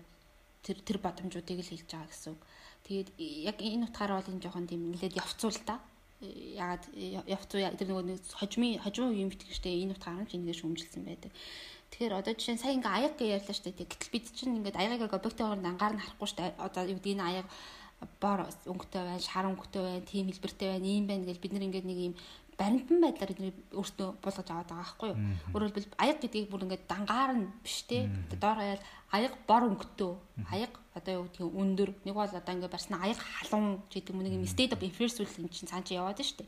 тэр тэр бодомжуудыг л хэлж байгаа гэсэн үг. Тэгээд яг энэ утгаараа бол энэ жоохон тийм нэлээд явцуул та. Ягаад явцуу тэр нөгөө нэг хожмын хожмын үеийн битгэжтэй энэ утгаараа ч ингэж шүүмжилсэн байдаг. Тэгэхээр одоо жишээ нь сая ингээ аяг гэж ярьлаа шүү дээ. Гэтэл бид чинь ингээд аягийг объектын хооронд ангаар нь харахгүй шүү дээ. Одоо юу гэдэг энэ аяг бор өнгөтэй байна, шар өнгөтэй байна, тийм хэлбэртэй байна, ийм байна гэж бид нар ингээд нэг юм баримтан байдлаар өөртөө болгож аваад байгаа байхгүй юу. Өөрөөр хэлбэл аяг гэдгийг бүр ингээд дангаар нь биш те. Доор хаяал аяг бор өнгөтэй. Аяг одоо юу гэдгийг өндөр. Нэг бол одоо ингээд барьсан аяг халуун гэдэг юм нэг юм state of affairs үл энэ чинь цаан чи яваад штэ.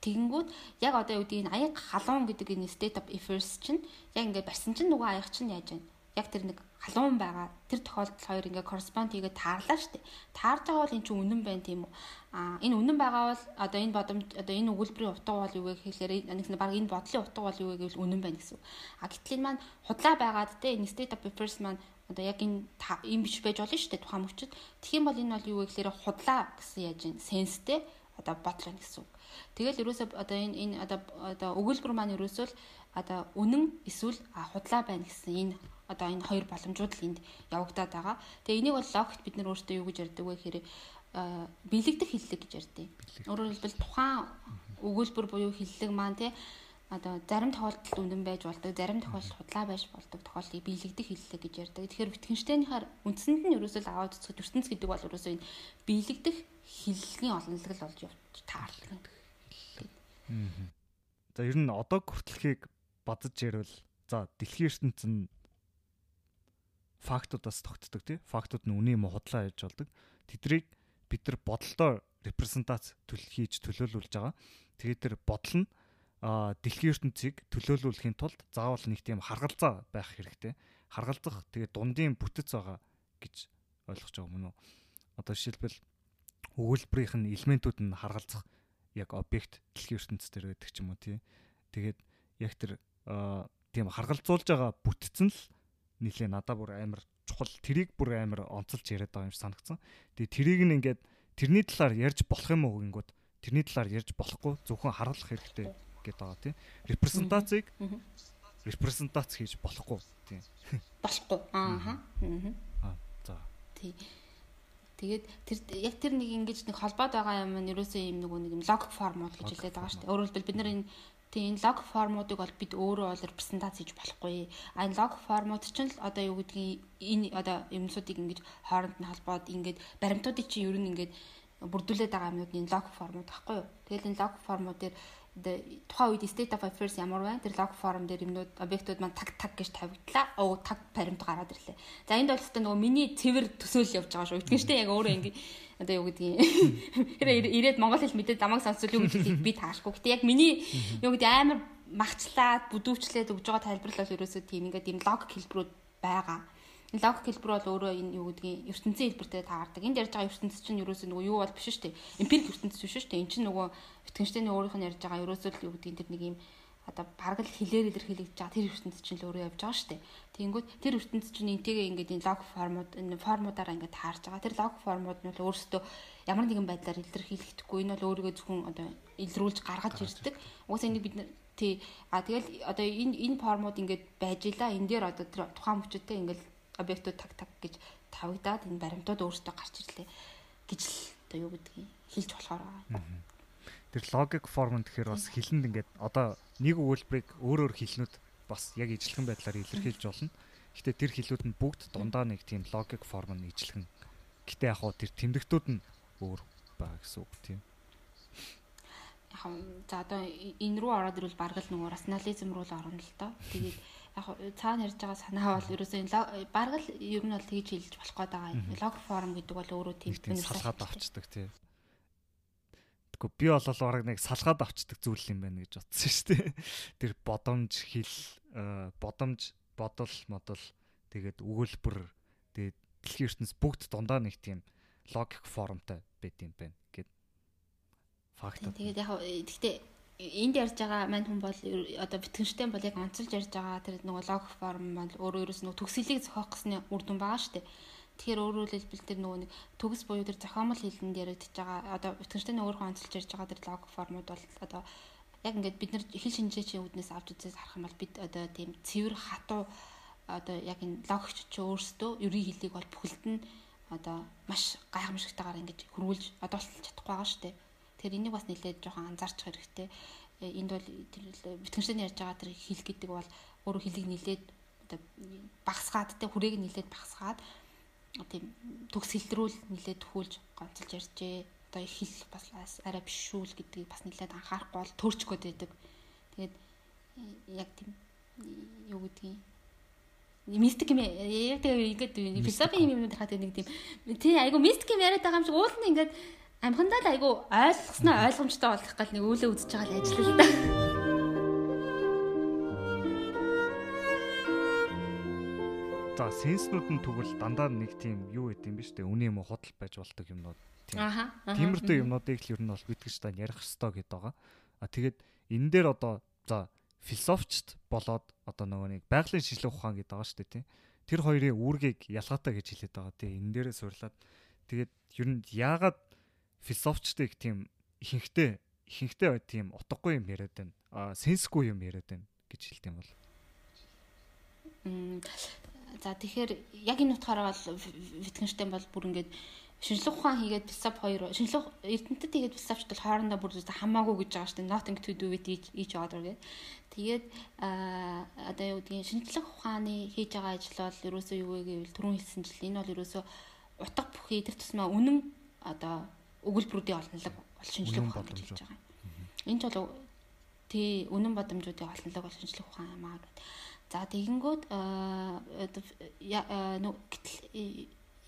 Тэгэнгүүт яг одоо юу гэдгийг аяг халуун гэдэг энэ state of affairs чинь яг ингээд барьсан чинь нөгөө аяг чинь яаж вэ? Яг тэр нэг халуун байгаа. Тэр тохиолдол хоёр ингээ корреспонд хийгээд таарлаа шүү дээ. Таарж байгаа бол эн чинь үнэн байна тийм үү? Аа энэ үнэн байгаа бол одоо энэ бодомж одоо энэ өгүүлбэрийн утга бол юу вэ гэхээр нэг баг энэ бодлын утга бол юу вэ гэвэл үнэн байна гэсэн. А гэтэл энэ маань худлаа байгаад те энэ state of affairs маань одоо яг энэ юм биш байж болно шүү дээ тухайн мөчөд. Юм бол энэ бол юу вэ гэхээр худлаа гэсэн яаж юм сенстэй одоо бодлоо гэсэн үг. Тэгэл ерөөсөө одоо энэ энэ одоо одоо өгүүлбэр маань ерөөсөө л одоо үнэн эсвэл худлаа байна гэсэн энэ одоо энэ хоёр боломжууд л энд явагдаад байгаа. Тэгээ энийг бол логикт бид нар өөртөө юу гэж ярьдаг вэ гэхээр бэлэгдэх хиллэг гэж ярьдаг. Өөрөөр хэлбэл тухайн өгүүлбэр буюу хиллэг маань тий одоо зарим тохиолдолд үнэн байж болдог, зарим тохиолдолд худлаа байж болдог тохиолдлыг биелэгдэх хиллэг гэж ярьдаг. Тэгэхээр Wittgenstein-ийнхаар үндсэнд нь ерөөсөө аваад үзэхэд ертөнц гэдэг бол ерөөсөө энэ биелэгдэх хиллэгийн олонлог л болж явж таардаг. За ер нь одоо хүртэлхийг бадж ярил. За дэлхийн ертөнц нь фактуудаас тогтдог тий. Фактууд нь үний муухадлаа яж болдог. Тэдрийг бид нар бодолдоо репрезентац төл хийж төлөөлүүлж байгаа. Тэгээд тэр бодол нь дэлхийн ертөнцийг төлөөлүүлэхийн тулд заавал нэг тийм харгалзаа байх хэрэгтэй. Харгалзах тэгээд дундын бүтэц байгаа гэж ойлгож байгаа мөн үү? Одоо жишээлбэл өгүүлбэрийнх нь элементүүд нь харгалзах яг объект дэлхийн ертөнц дээр байдаг ч юм уу тий. Тэгээд яг тэр тийм харгалзуулж байгаа бүтцэн л нилээ надаа бүр амар чухал тэрийг бүр амар онцолж яриад байгаа юм шиг санагдсан. Тэгээ тэрийг нь ингээд тэрний талаар ярьж болох юм уу гингүүд тэрний талаар ярьж болохгүй зөвхөн харуулах хэрэгтэй гэдэг байгаа тийм. Репрезентацийг репрезентац хийж болохгүй тийм. Болохгүй. Аа. Аа. За. Тий. Тэгээд тэр яг тэр нэг ингэж нэг холбоод байгаа юм нь ерөөсөө юм нэг юм лог формууд гэж хэлээд байгаа шүү дээ. Өөрөөр хэлбэл бид нар энэ Тэгээ энэ лог формуудыг бол бид өөрөө бол репрезентац хийж болохгүй. А энэ лог формууд чинь л одоо юу гэдгийг энэ одоо юмсуудыг ингэж хооронд нь холбоод ингэж баримтуудыг чинь ер нь ингэж бүрдүүлээд байгаа юмнууд энэ лог формууд байхгүй юу. Тэгэл энэ лог формууд дээр тухайн үед state of affairs ямар байна? Тэр log form дээр юмнууд объектууд маань таг таг гэж тавигдлаа. Оо таг баримт гараад ирлээ. За энд бол хэвээр нөгөө миний цэвэр төсөөл явж байгаа шүү. Итгэжтэй яг өөрөө ингэ одоо юу гэдгийг хэрэг ирээд монгол хэл мэдээд замаг сонсвол юу гэдгийг би таашгүй. Гэтэ яг миний юу гэдэг амар магчлаад бүдүүвчлээд өгж байгаа тайлбар л ерөөсөө тийм ингээд юм лог хэлбэрүүд байгаа. Логик хэлбэр бол өөрөө энэ юу гэдгийг ертөнцийн хэлбэртэй таардаг. Энд ярьж байгаа ертөнц чинь ерөөсөө нөгөө юу бол биш шүү дээ. Эмпирик ертөнц биш шүү дээ. Энд чинь нөгөө Wittgenstein өөрийнх нь ярьж байгаа ерөөсөө л юу гэдгийг тэр нэг юм одоо бараг л хэлээр илэрхийлэгдэж байгаа тэр ертөнцид чинь л өөрөө явж байгаа шүү дээ. Тэгэнгүүт тэр ертөнцид чинь энтэйгээ ингээд энэ лог формууд энэ формуудаараа ингээд таарж байгаа. Тэр лог формууд нь бол өөрсдөө ямар нэгэн байдлаар илэрхийлэгдэхгүй. Энэ бол өөрийгөө зөвхөн одоо илрүүлж гаргаж ирдэг. Угсаа энийг бид тий а тэгэл одоо энэ энэ формууд ингээд байж илаа. Энэ дээр одоо тэр тухайн мөчөдтэй ингээд объектууд таг таг гэж тавигдаад энэ баримтууд өөрсдөө гарч ирлээ гэж л одоо юу гэдгийг хэлж болохоор байгаа. Тэр логик форм гэхээр бас хилэнд ингээд одоо нэг өгүүлбэрийг өөр өөр хилнүүд бас яг ижлэхэн байдлаар илэрхийлж болно. Гэхдээ тэр хилүүд нь бүгд дундаа нэг тийм логик форм нь ижлэхэн. Гэтэ яг хоо тэр тэмдэгтүүд нь өөр байгаа гэсэн үг тийм. Яг за одоо энэ рүү ороод ирвэл бараг л нөгөө рационализм руу л орно л доо. Тэгээд яг цаана ярьж байгаа санаа бол ерөөсөө бараг л ер нь бол тэгж хэлж болох гээд байгаа. Лог форм гэдэг бол өөрөө тийм салгаад авчдаг тийм. Тэгэхгүй би бол бараг нэг салгаад авчдаг зүйл юм байна гэж бодсон шүү дээ. Тэр бодомж хэл э, бодомж бодол модол тэгээд өгүүлбэр тэгээд дэлхийн ертөнц бүгд дундаа нэг тийм логик формтой байд юм байна гэд факт. Тэгээд яг гэхдээ энд ярьж байгаа мань хүн бол одоо битгэнштэй бол яг онцолж ярьж байгаа тэр нөгөө логик форм бол өөрөө ерөөс нөгөө төгсөлийг зохиох гэсний үр дүн байгаа шүү дээ. Тэгэхээр өөрөөр хэлбэл тэр нөгөө нэг төгс буюу тэр зохиомл хэлэнд яригдчихэж байгаа одоо өтгөрчтэй өөрхөн онцолж ярьж байгаа тэр лог формууд бол одоо яг ингээд бид нар хэл шинжээчийн үүднээс авч үзээс харах юм бол бид одоо тийм цэвэр хатуу одоо яг энэ логч ч өөрсдөө ерийн хэлийг бол бүхэлд нь одоо маш гайхамшигтайгаар ингэж хөрвүүлж одоо болтол чадахгүй байгаа шүү дээ. Тэгэхээр энийг бас нэлээд жоохон анзаарчих хэрэгтэй. Э, энд бол тэр битгэнштэйний ярьж байгаа тэр хэл гэдэг бол өөрө хэлийг нэлээд одоо багсгаад те хүрээг нэлээд багсгаад тийм төгс хэлтрүүл нилээд төхүүлж гонцолж ярьжээ. Одоо их хэл бас арай бишүүл гэдгийг бас нилээд анхаарахгүй бол төрч гээд байдаг. Тэгээд яг тийм юу гэдгийг мистик юм яг тэгээд ингээд философи юм юм дэрхат нэг тийм тий айгу мистик юм яриад байгаа юм шиг уул нь ингээд амхандаа л айгу ойлгосноо ойлгомжтой болох гал нэг үүлээ үзэж байгаа л ажил л да. За сенснүүд нь тэгвэл дандаа нэг тийм юу гэдэм биш үү? Үний юм уу худал байж болдог юмнууд. Тийм. Аха. Тиймэрхүү юмнуудыг л ер нь бол битгэж тань ярих хэрэгтэй гэдэг байгаа. А тэгээд энэ дээр одоо за философчд болоод одоо нөгөө нэг байгалийн шинжилгээ ухаан гэдэг байгаа шүү дээ тийм. Тэр хоёрын үүргийг ялгаатай гэж хэлээд байгаа тийм. Энэ дээрээ суурлаад тэгээд ер нь яагаад философчдыг тийм ихэнхдээ ихэнхдээ тийм утгагүй юм яриад байна. А сенсгүй юм яриад байна гэж хэлдэг юм бол. За тэгэхээр яг энэ утгаараа бол Wittgenstein бол бүр ингээд шинжлэх ухаан хийгээд философи хоёр шинжлэх эрдэмтэд хийгээд философч бол хоорондоо бүр хамаагүй гэж байгаа шүү дээ. Nothing to do with each other гэдэг. Тэгээд аа одоо юу гэдгийг шинжлэх ухааны хийж байгаа ажил бол ерөөсөө юу вэ гэвэл түрүүн хэлсэн жил энэ бол ерөөсөө утга бүхий тэр тусмаа үнэн одоо өгүүлбэрүүдийн олонлог бол шинжлэх ухаан гэж хэлж байгаа. Энэ ч бол тий үнэн бодомжуудын олонлог бол шинжлэх ухаан юм аа гэдэг. За тэгэнгүүт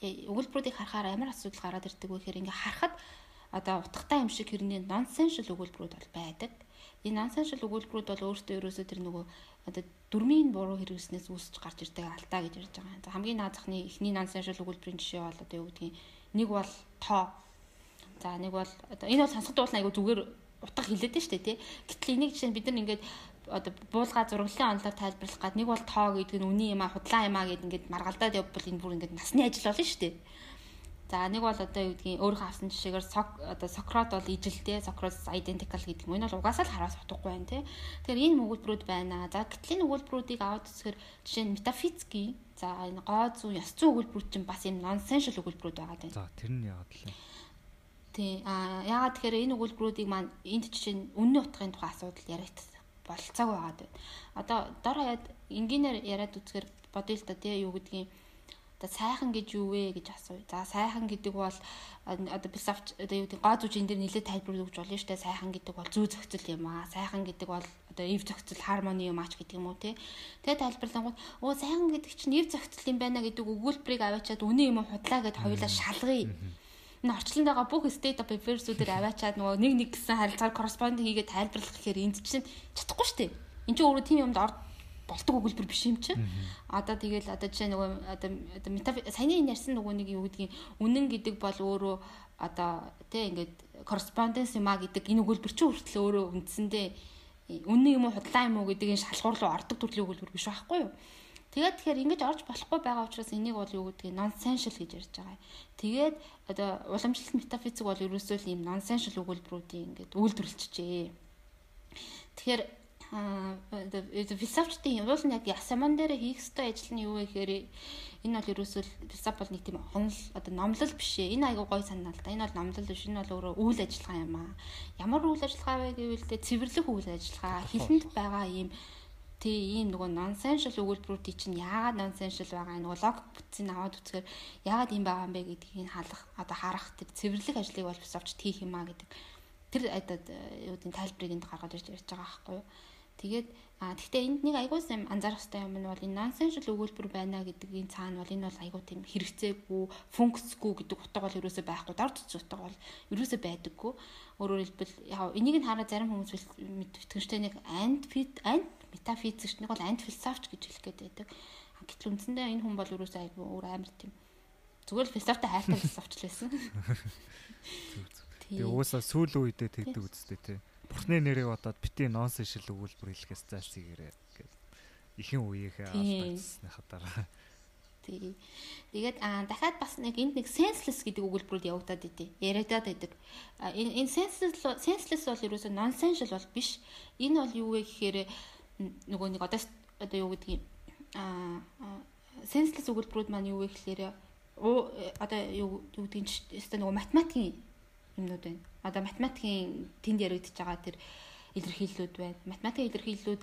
өгүүлбэрүүдийг харахаар ямар асуудал гараад ирдэг вэ гэхээр ингээ харахад одоо утгатай юм шиг хэрний nonsensical өгүүлбэрүүд бол байдаг. Энэ nonsensical өгүүлбэрүүд бол өөртөө ерөөсөө тэр нөгөө одоо дөрмийн буруу хэрэгснээс үүсч гарч ирдэг алдаа гэж ярьж байгаа. За хамгийн наад захны эхний nonsensical өгүүлбэрийн жишээ бол одоо юу гэдгийг нэг бол тоо. За нэг бол одоо энэ бол сонсоход бол айгу зүгээр утга хилээд штэ тий. Гэтэл энийг жишээ бид нар ингээд одоо буулга зураглалын онлоор тайлбарлах гад нэг бол тоо гэдэг нь үний юм а худлаа юм а гэд ингээд маргалдаад явбал энэ бүр ингээд насны ажил болно шүү дээ. За нэг бол одоо юу гэдгийг өөрөө авсан жишээгээр одоо Сократ бол ижилтэй Socrates identical гэдэг юм. Энэ бол угаасаа л хараас утгагүй байна тий. Тэгэхээр энэ өгүүлбэрүүд байна. За гэтэл энэ өгүүлбэрүүдийг аваад үзэхээр жишээ нь метафизикийн за энэ гоо зүүн ёс зүйн өгүүлбэрүүд чинь бас юм nonsensical өгүүлбэрүүд байгаа дээ. За тэр нь яагаад л Тий. А яагаад тэгэхээр энэ өгүүлбэрүүдийг маань энд жишээ нь үнний утгын тухай асуудал яригдсан болцоогүй байгаад байна. Одоо дор хаяад энгийнээр яриад үзэхээр бодъё л та тий юу гэдгийг одоо сайхан гэж юу вэ гэж асууя. За сайхан гэдэг бол одоо философч одоо юу гэдэг гоо зүжин дээр нэлээд тайлбар өгч болно шүү дээ. Сайхан гэдэг бол зүй зохицол юм аа. Сайхан гэдэг бол одоо ив зохицол хармони юм аач гэдэг юм уу тий. Тэгээ тайлбарлангууд оо сайхан гэдэг чинь ив зохицол юм байна гэдэг өгүүлбэрийг аваачаад үнэн юм худлаа гэд хоёулаа шалгая энэ орчлонд байгаа бүх state of affairs-үүдээр аваачаад нөгөө нэг нэг гэсэн харилцаар corresponding хийгээд тайлбарлах гэхээр энд чинь чадахгүй шүү дээ. Энд чинь өөрөө тийм юмд орд болдог өгүүлбэр биш юм чинь. Одоо тэгэл одоо жишээ нөгөө одоо саяны энэ ярьсан нөгөө нэг юу гэдгийг үнэн гэдэг бол өөрөө одоо тий ингээд correspondence юма гэдэг энэ өгүүлбэр чинь хүртэл өөрөө үндсэндээ үнэн юм уу худлаа юм уу гэдгийг шалгуур руу ордог төрлийн өгүүлбэр биш байхгүй юу? Тэгээд тэгэхээр ингэж орж болохгүй байгаа учраас энийг бол юу гэдгийг nonsensical гэж ярьж байгаа. Тэгээд одоо уламжлалт метафизик бол ерөөсөө л ийм nonsensical өгүүлбэрүүдийн ингээд үйлдвэрлэжжээ. Тэгэхээр философчдын уул нь яг ясаман дээр хийх ёстой ажил нь юу вэ гэхээр энэ бол ерөөсөө философи бол нэг тийм онол одоо номлол биш ээ. Энэ айгуу гой санаа л да. Энэ бол номлол биш. Энэ бол өөрөө үйл ажиллагаа юм аа. Ямар үйл ажиллагаа вэ гэвэл тэ цэвэрлэх үйл ажиллагаа, хилэнд байгаа ийм тий ийм нөгөө nonsensical өгүүлбэрүүдийн чинь яагаад nonsensical байгаа нөгөө логик бүтцийг аваад үзэхээр яагаад ийм байгаа юм бэ гэдгийг халах одоо харах тэр цэвэрлэх ажлыг бол философчд хийх юм аа гэдэг тэр одоо юу гэдэг тайлбарыг энд гаргаж ирж ярьж байгаа байхгүй юу Тэгээд а тэгтээ энд нэг айгуу сайн анзаарах хэрэгтэй юм нь бол энэ nonsensical өгүүлбэр байна гэдгийн цаана бол энэ бол айгуу тийм хэрэгцээгүй, функцгүй гэдэг утга бол ерөөсөө байхгүй. Дор зүүц утга бол ерөөсөө байдаггүй. Өөрөөр хэлбэл яг энийг нь хараад зарим хүмүүс мэдтгэжтэй нэг ант фит ант метафизикч нэг бол ант философч гэж хэлэх гээд байдаг. Гэтэл үндсэндээ энэ хүн бол ерөөсөө айгуу өөр амар тийм зүгээр л философитой хайртай философч л байсан. Тэгээ уусаа сүүл үедээ тэгдэг үстэй тий бурхны нэрийг бодоод бити нонсен шил өгүүлбэр хэлэхээс заасгийгээрээ гэж ихэн үеийнхээ алдагдсны хатараа. Тий. Тэгээд аа дахиад бас нэг энд нэг senseless гэдэг өгүүлбэрүүд явагдаад идэв. Яриадаад байдаг. Энэ senseless senseless бол ерөөсөө nonsensical бол биш. Энэ бол юу вэ гэхээр нөгөө нэг одоо одоо юу гэдгийг аа senseless өгүүлбэрүүд маань юу вэ гэхээр одоо юу юу гэдгийг өстө нөгөө математикийн юмнууд байна. Одоо математикийн тэнд яригдчихэж байгаа тэр илэрхийллүүд байна. Математикийн илэрхийллүүд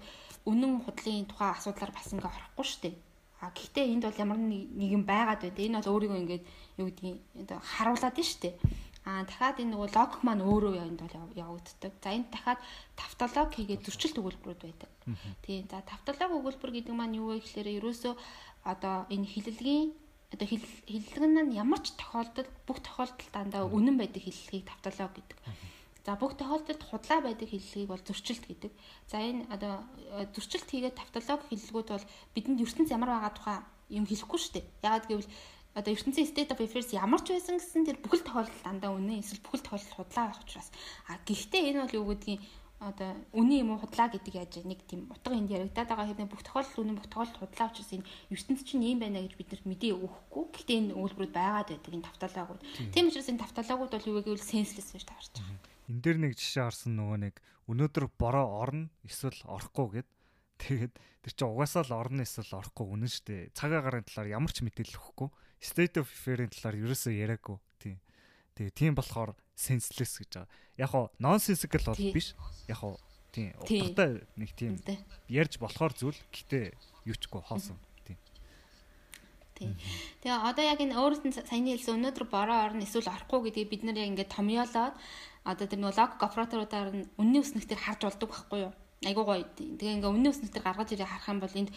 үнэн худлын тухай асуудлаар бас ингээ орохгүй шүү дээ. А гэхдээ энд бол ямар нэг юм байгаад байна. Энэ бол өөрийгөө ингээд юу гэдгийг харуулад нь шүү дээ. Аа дахиад энэ нөгөө логик маань өөрөө энд бол явагддаг. За энд дахиад тавтологи хийгээд зөрчилт өгүүлбэрүүд байдаг. Тийм. За тавтологи өгүүлбэр гэдэг маань юу вэ гэхээр ерөөсөө одоо энэ хилэлгийн одоо хиллэгэн нь ямар ч тохиолдолд бүх тохиолдолд дандаа үнэн байдаг хиллэгийг тавталаа гэдэг. За бүх тохиолдолд худлаа байдаг хиллэгийг бол зөрчилт гэдэг. За энэ одоо э, зөрчилт хийгээд тавталаа хиллэгүүд бол бидэнд ертөнц ямар байгаа тухай юм хэлэхгүй шүү дээ. Яагаад гэвэл одоо ертөнцийн state of affairs ямар ч байсан гэсэн тэр бүхэл тохиолдолд дандаа үнэн эсвэл бүхэл тохиолдолд худлаа байх учраас а гэхдээ энэ бол юу гэдгийг одоо үний юм уу худлаа гэдэг яаж нэг тийм утга энд яригадаад байгаа хэрнээ бүх тохиолдол үнэн бүх тохиолдол худлаа учраас энэ ертөнц чинь ийм байна гэж бид нарт мэдээ өгөхгүй. Гэхдээ энэ өгүүлбэрүүд байгаад байдаг энэ тавталаагууд. Тийм учраас энэ тавталаагууд бол юу вэ гэвэл senseless гэж таарч байгаа. Энд дээр нэг жишээ харсан нөгөө нэг өнөөдөр бороо орно эсвэл орохгүй гэд тэгээд тэр чинь угаасаа л орно эсвэл орохгүй үнэн штэ. Цаг агарын талаар ямар ч мэдээлэл өгөхгүй. State of affairs-ийн талаар ерөөсөө яриаггүй. Тийм. Тэгээ тийм болохоор senseless гэж байгаа. Яг нь nonsensical бол биш. Яг нь тийм утгатай нэг тийм ярьж болохоор зүйл гэтээ юучгүй хоосон. Тийм. Тийм. Тэгээ одоо яг энэ өөрөөс нь саяны хэлсэн өнөөдөр бороо орно эсвэл орохгүй гэдгийг бид нэр яг ингээд томьёолоод одоо тэр нөгөө лог операторуудаар нь үнний өснөгтөр харж болдог байхгүй юу? Айгуу гоё. Тэгээ ингээ үнний өснөгтөр гаргаж ирээ харах юм бол энд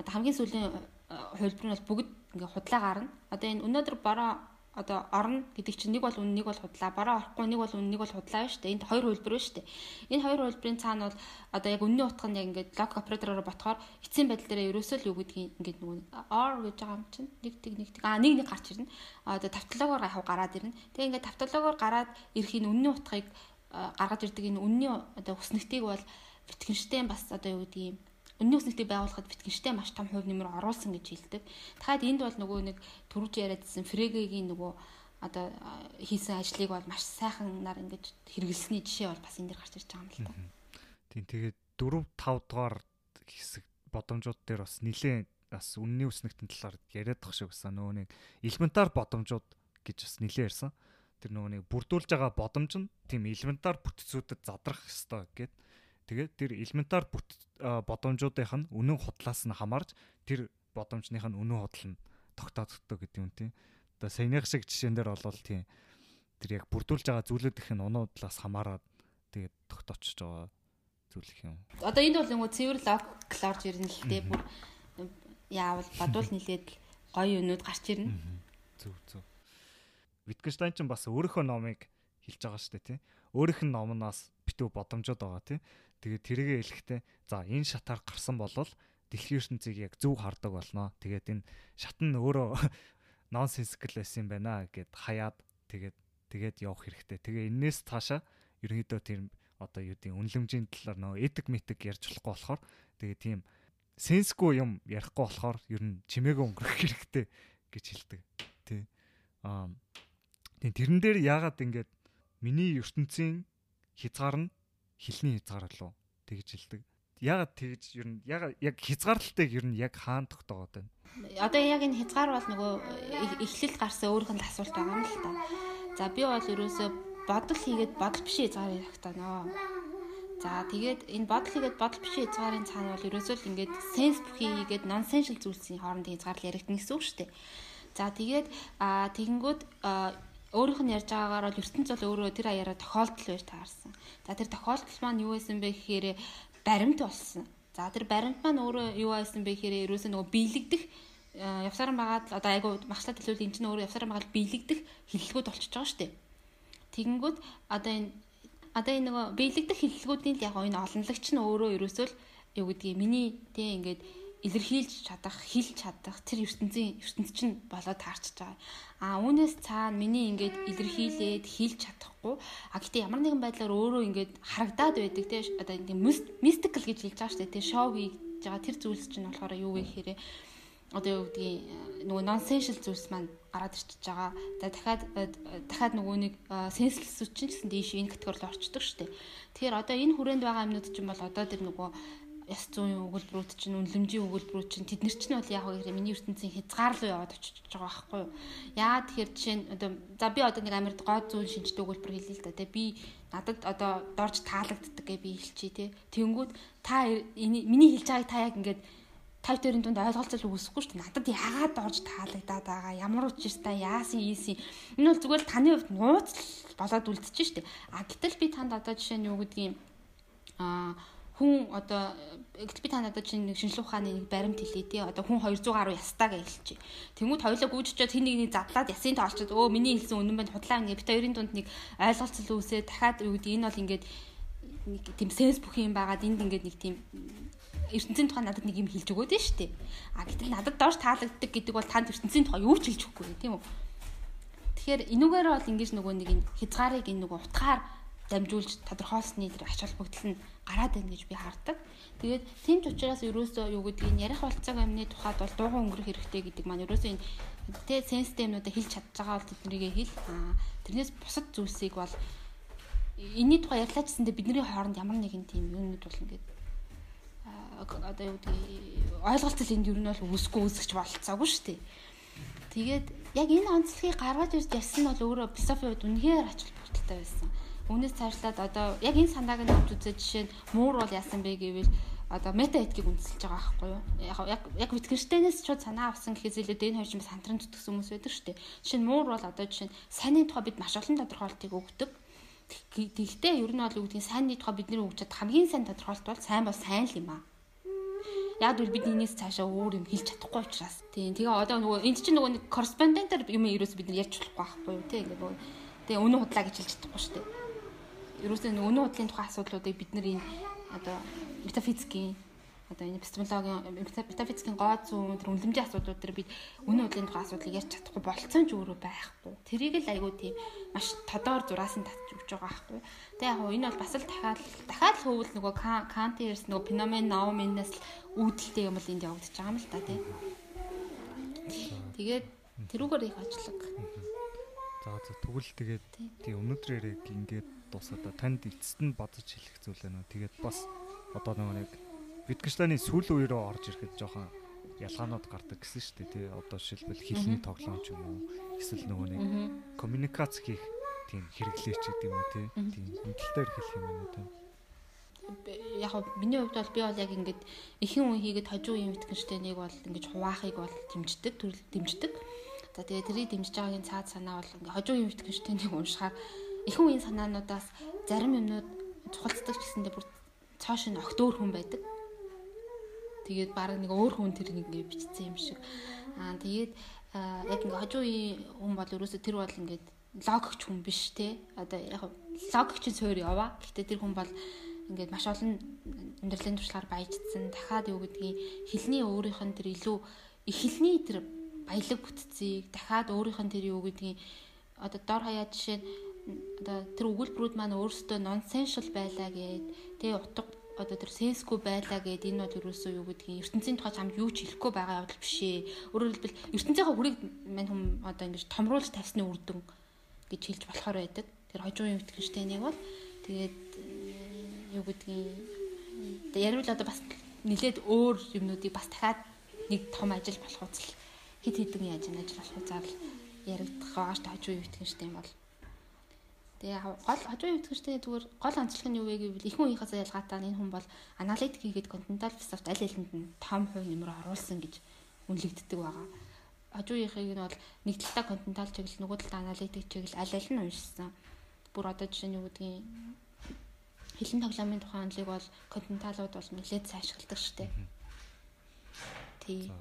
одоо хамгийн сүүлийн хувилбар нь бол бүгд ингээ худлаа гарна. Одоо энэ өнөөдөр бороо одоо орно гэдэг чинь нэг бол үн нэг бол худлаа бараа орохгүй нэг бол үн нэг бол худлаа шүү дээ. Энд хоёр хувилбар байна шүү дээ. Энэ хоёр хувилбарын цаана бол одоо яг үнний утга нь яг ингээд лог оператороор ботхоор эцсийн байдал дээр ерөөсөө л юу гэдгийг ингээд нөгөө or гэж байгаа юм чинь нэг тэг нэг тэг аа нэг нэг гарч ирнэ. Одоо тавтологоор яг гараад ирнэ. Тэгээ ингээд тавтологоор гараад ирэх энэ үнний утгыг гаргаж ирдэг энэ үнний одоо хүснэгтийг бол Wittgenstein бас одоо юу гэдгийг Үнний өснөлтийг байгуулахад Wittgenstein маш том хувь нэмэр оруулсан гэж хэлдэг. Дахиад энд бол нөгөө нэг түрүүж яриадсэн Фрегегийн нөгөө одоо хийсэн ажлыг бол маш сайхан нар ингэж хэрэгэлсэний жишээ бол бас энэ дэр гарч ирж байгаа юм л та. Тийм тэгээд 4 5 дугаар хэсэг бодомжууд дээр бас нилээн бас үнний өснөгтөн талаар яриад тах шиг байсан нөгөө нэг элементар бодомжууд гэж бас нилээн ярьсан. Тэр нөгөө нэг бүрдүүлж байгаа бодомж нь тийм элементар бүтцүүдэд задрах ёстой гэд. Тэгээд тэр элементар бодомжуудынх нь үнэн худлаас нь хамаарч тэр бодомжных нь үнэн худал нь тогтоогддог гэдэг юм тийм. Одоо саяных шиг жишээн дээр бол тийм тэр яг бүрдүүлж байгаа зүйлүүд их нь унуудлаас хамаарат тэгээд тогтоочж байгаа зүйл их юм. Одоо энд бол нөгөө цэвэр логик орж ирнэ л дээ бүр яавал бадуул нилээд гоё юмнууд гарч ирнэ. Зүг зүг. Wittgenstein ч бас өөрийнхөө номыг хэлж байгаа шүү дээ тий. Өөрийнх нь номноос битүү бодомжууд байгаа тий. Тэгээд тэрийгэ хэлэхдээ за энэ шатаар гарсан болвол дэлхийн ертөнцийг яг зөв хардаг болно. Тэгээд энэ шат нь өөрөө nonsensical байсан юм байна гэд хаяад тэгээд тэгээд явах хэрэгтэй. Тэгээ энээс цаашаа ерөнхийдөө тэр одоо юу гэдэг үнлэмжийн талаар нөгөө этик метик ярьж болохгүй болохоор тэгээ тийм сенсгүй юм ярихгүй болохоор ер нь чимээгүй өнгөрөх хэрэгтэй гэж хэлдэг. Тий. Аа тэрэн дээр яагаад ингэж миний ертөнцийн хязгаар нь хилний хязгаар лөө тэгж хэлдэг. Яагаад тэгж ер нь яагаад яг хязгаарлалтыг ер нь яг хаана тогтоогоод байна? Одоо яг энэ хязгаар бол нөгөө эхлэл гарсан өөрийнх нь асуулт байгаа юм л та. За би бол ерөөсөө бодол хийгээд бодол биш хязгаарыг тогтооно. За тэгээд энэ бодол хийгээд бодол биш хязгаарын цаана бол ерөөсөө л ингээд сенс бүхий хийгээд нонсеншл зүйлсийн хоорондын хязгаар л яригдана гэсэн үг шүү дээ. За тэгээд тэгэнгүүт өөрийнх нь ярьж байгаагаар бол ертөнц бол өөрөө тэр аяараа тохиолдол байж таарсан. За тэр тохиолдол маань юу байсан бэ гэхээр баримт болсон. За тэр баримт маань өөрөө юу байсан бэ гэхээр ерөөсөө нөгөө биелэгдэх явсаран байгаад одоо айгу багшлаад хэлвэл эн чинь өөрөө явсаран байгаад биелэгдэх хиллэгүүд болчихж байгаа шүү дээ. Тэгэнгүүт одоо энэ одоо энэ нөгөө биелэгдэх хэллэгүүдийн л яг энэ олонлогч нь өөрөө ерөөсөө л юу гэдгийг миний тийм ингээд илэрхийлж чадах, хэлж чадах тэр ертөнцийн ертөнц чинь болоод таарчж байгаа. А үүнээс цаана миний ингээд илэрхийлээд хэлж чадахгүй. А гэтээ ямар нэгэн байдлаар өөрөө ингээд харагдаад байдаг тийм одоо ингээд мистикл гэж хэлж байгаа шүү дээ. Тийм шоу хийж байгаа тэр зүйлс чинь болохоор юу вэ гэхээр одоо юу гэдгийг нөгөө нонсеншл зүйлс маань гараад ирчихэж байгаа. За дахиад дахиад нөгөө нэг сенслэс чинь гэсэн дээш энэ категорид орчдөг шүү дээ. Тэгэхээр одоо энэ хүрээнд байгаа юмнууд чинь бол одоо тэр нөгөө яс зүүн өгүүлбэрүүд чинь үнлэмжийн өгүүлбэрүүд чинь тэд нар чинь бол яг үгээр миний ертөнцийн хязгаар руу яваад очиж байгаа байхгүй юу. Яагаад тэгэхээр жишээ нь одоо за би одоо нэг Америкт гоо зүүн шинжтэй өгүүлбэр хэлээ л да тий би надад одоо дорж таалагддаг гэж би хэлчихье тий. Тэнгүүд та миний хэлж байгааг та яг ингээд тав төрийн дунд ойлголцол үүсэхгүй шүү дээ. Надад яагаад орж таалагдаад байгаа? Ямар учиртай яасан ийсэн. Энэ бол зүгээр таны хувьд нууц болоод үлдчихэж шүү дээ. А гэтэл би танд одоо жишээ нь юу гэдгийг а хүн одоо би та надад чинь нэг шинжлэх ухааны нэг баримт хэлээ тий одоо хүн 200 гаруй ястаа гэж хэлчихэ. Тэнгүүд хоёулаа гүйжчихэд хин нэгний задлаад ясын тоолчод өө миний хэлсэн үнэн байна худлаа ингэ би та хоёрын дунд нэг ойлголцол үүсээ дахиад юу гэдэг энэ бол ингээд нэг тийм сенс бүх юм байгаад энд ингээд нэг тийм ертөнцийн тухай надад нэг юм хэлж өгөөд нь штэ. А гэтэл надад доош таалагддаг гэдэг бол танд ертөнцийн тухай юу ч хэлж өгөхгүй тийм үү? Тэгэхээр энүүгээр бол ингэж нөгөө нэг хязгаарыг энэ нөгөө утгаар дамжуулж тодорхойлсны тэр ач холбогдол нь гараад байна гэж би хардаг. Тэгээд тийм ч учраас ерөөсөө юу гэдгийг нь ярих болцоог амны тухайд бол дууган өнгөрөх хэрэгтэй гэдэг маань ерөөсөө энэ тэ сенситемнуудаа хэлж чадж байгаа бол тэднийг хэл. Тэрнээс бусад зүйлсийг бол энэний тухай ярьлаа гэсэндээ бидний хооронд ямар нэгэн тийм юмнууд бол ингээд одоо юу гэдэг ойлголцол энд юу нь бол үсгүй үсгэж болцоогүй шүү дээ. Тэгээд яг энэ онцлогийг гаргаж ирж ярьсан нь бол өөрөө философийн хувьд үнэхээр ач холбогдолтой байсан. Үүнээс цаашлаад одоо яг энэ санааг нь авч үзээ жишээ нь муур бол яасан бэ гэвэл одоо мета этикийг үндэслэж байгаа байхгүй юу? Яг яг Wittgenstein-ээс шууд санаа авсан гэхээс илүү дэн хоёр ч бас хамтран зүтгэсэн хүмүүс байдаг шүү дээ. Жишээ нь муур бол одоо жишээ нь сайнны тухай бид маш олон тодорхойлтыг өгдөг. Тэгэхдээ ер нь бол юу гэдгийг сайнны тухай бидний өгч чад хамгийн сайн тодорхойлт бол сайн бол сайн л юм аа Яг бол бид энэс цаашаа өөр юм хэлж чадахгүй учраас. Тийм. Тэгээ одоо нөгөө энд чинь нөгөө нэг корреспондентаар юм ерөөс бид нар ярьж болохгүй байхгүй юу? Тийм. Ингээ нөгөө тэгээ өнөө худлаа гэж хэлж чадахгүй шүү дээ. Ерөөсөө өнөө худлын тухай асуудлуудыг бид нар энэ одоо метафизикийн одоо энэ эпистемологийн метафизикийн гоо зүүн тэр үнлэмжийн асуудлууд төр бид үнэн үдлийн тухай асуудлыг ярьж чадахгүй болцсон ч өөрөө байхгүй. Тэрийг л айгүй тийм маш тодоор зураас нь татж өгч байгаа байхгүй. Тэ яг энэ бол бас л дахиад дахиад л хөвөл нөгөө Канти ярьсан нөгөө феномен науминаас л үүдэлтэй юм бол энд явагдаж байгаа юм л та тий. Тэгээд тэрүүгээр их ажиллаг. За за тэгвэл тэгээд тий өнөөдөр яриг ингээд дуусаад танд эцэст нь бодож хэлэх зүйл байна. Тэгээд бас одоо нөгөө нэг Wittgenstein-ы сүүл үе рүү орж ирэхэд жоохон ялгаанууд гардаг гэсэн шүү дээ тий. Одоо жишээлбэл хэлний тоглоом ч юм уу эсвэл нөгөө нэг коммуникац хийх тийм хэрэглээч гэдэг юм уу тий. Тийм хөндлөлтөөр хэлэх юм байна тий. Яг миний хувьд бол би бол яг ингээд ихэн үе хийгээд хожуу юм Wittgenstein-ыг бол ингэж хуваахыг бол дэмждэг, төрөл дэмждэг. За тэгээ тэрийг дэмжиж байгаагийн цаад санаа бол ингээд хожуу юм Wittgenstein-ыг уншихаар ихэн үеийн санаануудаас зарим юмнууд чухалцдаг ч гэсэндээ бүр цааш нь огтөөр хүн байдаг Тэгээд баг нэг өөр хүн тэр нэг ингэ бичсэн юм шиг. Аа тэгээд яг ингээ хожуу үеийн хүн бол ерөөсө тэр бол ингээд логикч хүн биш те. Одоо яг логикч цөөр яваа. Гэхдээ тэр хүн бол ингээд маш олон амьдралын туршлагаар баяждсан. Дахиад юу гэдгийг хэлний өөрийнх нь тэр илүү эхлэлний тэр баялаг бүтцийг дахиад өөрийнх нь тэр юу гэдгийг одоо дор хаяа жишээ одоо тэр өгүүлбэрүүд маань өөрсдөө nonsensical байлаа гэд тэгээ утга одоо тэр сенсгүй байлаа гэд энэ бол ерөөсөө юу гэдгийг ертөнцийн тухай чамд юу ч хэлэхгүй байгаа явдал биш ээ. Өөрөөр хэлбэл ертөнцийнхаа хүрийг мань хүм одоо ингэж томруулж тавьсны үр дүн гэж хэлж болохоор байдаг. Тэр хожуугийн Wittgenstein-ыг бол тэгээд юу гэдгийг ярил одоо бас нилээд өөр юмнуудыг бас дахиад нэг том ажил болох үзэл хит хитэн яаж ажил болох үзэл яригдах байгаа ш хажуу Wittgenstein бол Тэгээ гол хажуу өвтгчтэй зүгээр гол онцлог нь юу вэ гэвэл их хүн үеийнхээс ялгаатай энэ хүн бол аналитик хийгээд континентал философт аль алинд нь том хувь нэмрээ оруулсан гэж үнэлэгддэг байгаа. Хажуу үеийнхийг нь бол нэг талдаа континентал чиглэл нөгөө талдаа аналитик чиглэл аль аль нь уншсан. Бүр одоо жишээ нь юу гэдгийг хилэн тоглоомын тухайн онцлог бол континенталууд бол нэлээд сайшгилдаг штеп. Тий.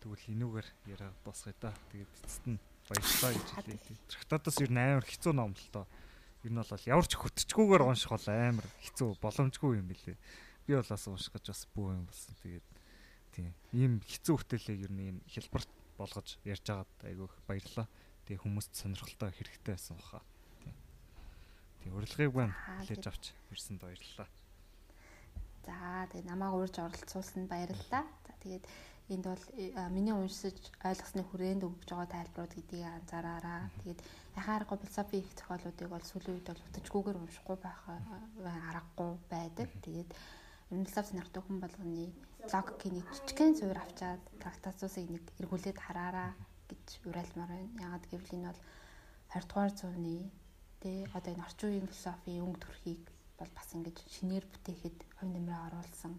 Тэгвэл энүүгээр яриа дуусгая да. Тэгээд эцэст нь баярлалаа гэж хэлээ. Трактатаас ер нь амар хэцүү ном л доо. Ер нь бол ямар ч хөтчгүүгээр унших бол амар хэцүү боломжгүй юм билээ. Би бол бас унших гэж бас бүү юм болсон. Тэгээд тийм ийм хэцүү хөтөлөө ер нь ийм хэлбэрт болгож ярьж байгаад айгүйх баярлалаа. Тэгээ хүмүүст сонирхолтой хэрэгтэй байсан баха. Тийм. Тийм урилгыг байна хэлж авч ирсэнд баярлалаа. За тэгээ намайг урьж оролцуулсанд баярлалаа. За тэгээд энд бол э, миний уншиж ойлгосны хүрээнд өгж байгаа тайлбарууд гэдгийг анзаараараа. Тэгээд яхаарахгүй философи их зохиолуудыг бол сүүлийн үед бол утажгүйгээр уншихгүй байх аргагүй байдаг. Тэгээд философи сонирхдаг хүн болгоны логикийн нэг жижигхэн зуур авчаад трактатусыг нэг эргүүлээд хараараа гэж уриалмаар байна. Ягаад гэвэл энэ бол 20 дугаар зууны тэ одоо энэ орчин үеийн философи өнгө төрхийг бол бас ингэж шинээр бүтээхэд хувь нэмрээ оруулсан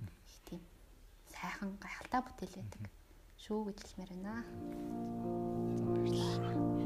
сайхан гайхалтай бүтээл байдаг шүү гэж хэлмээр байна. Баярлалаа.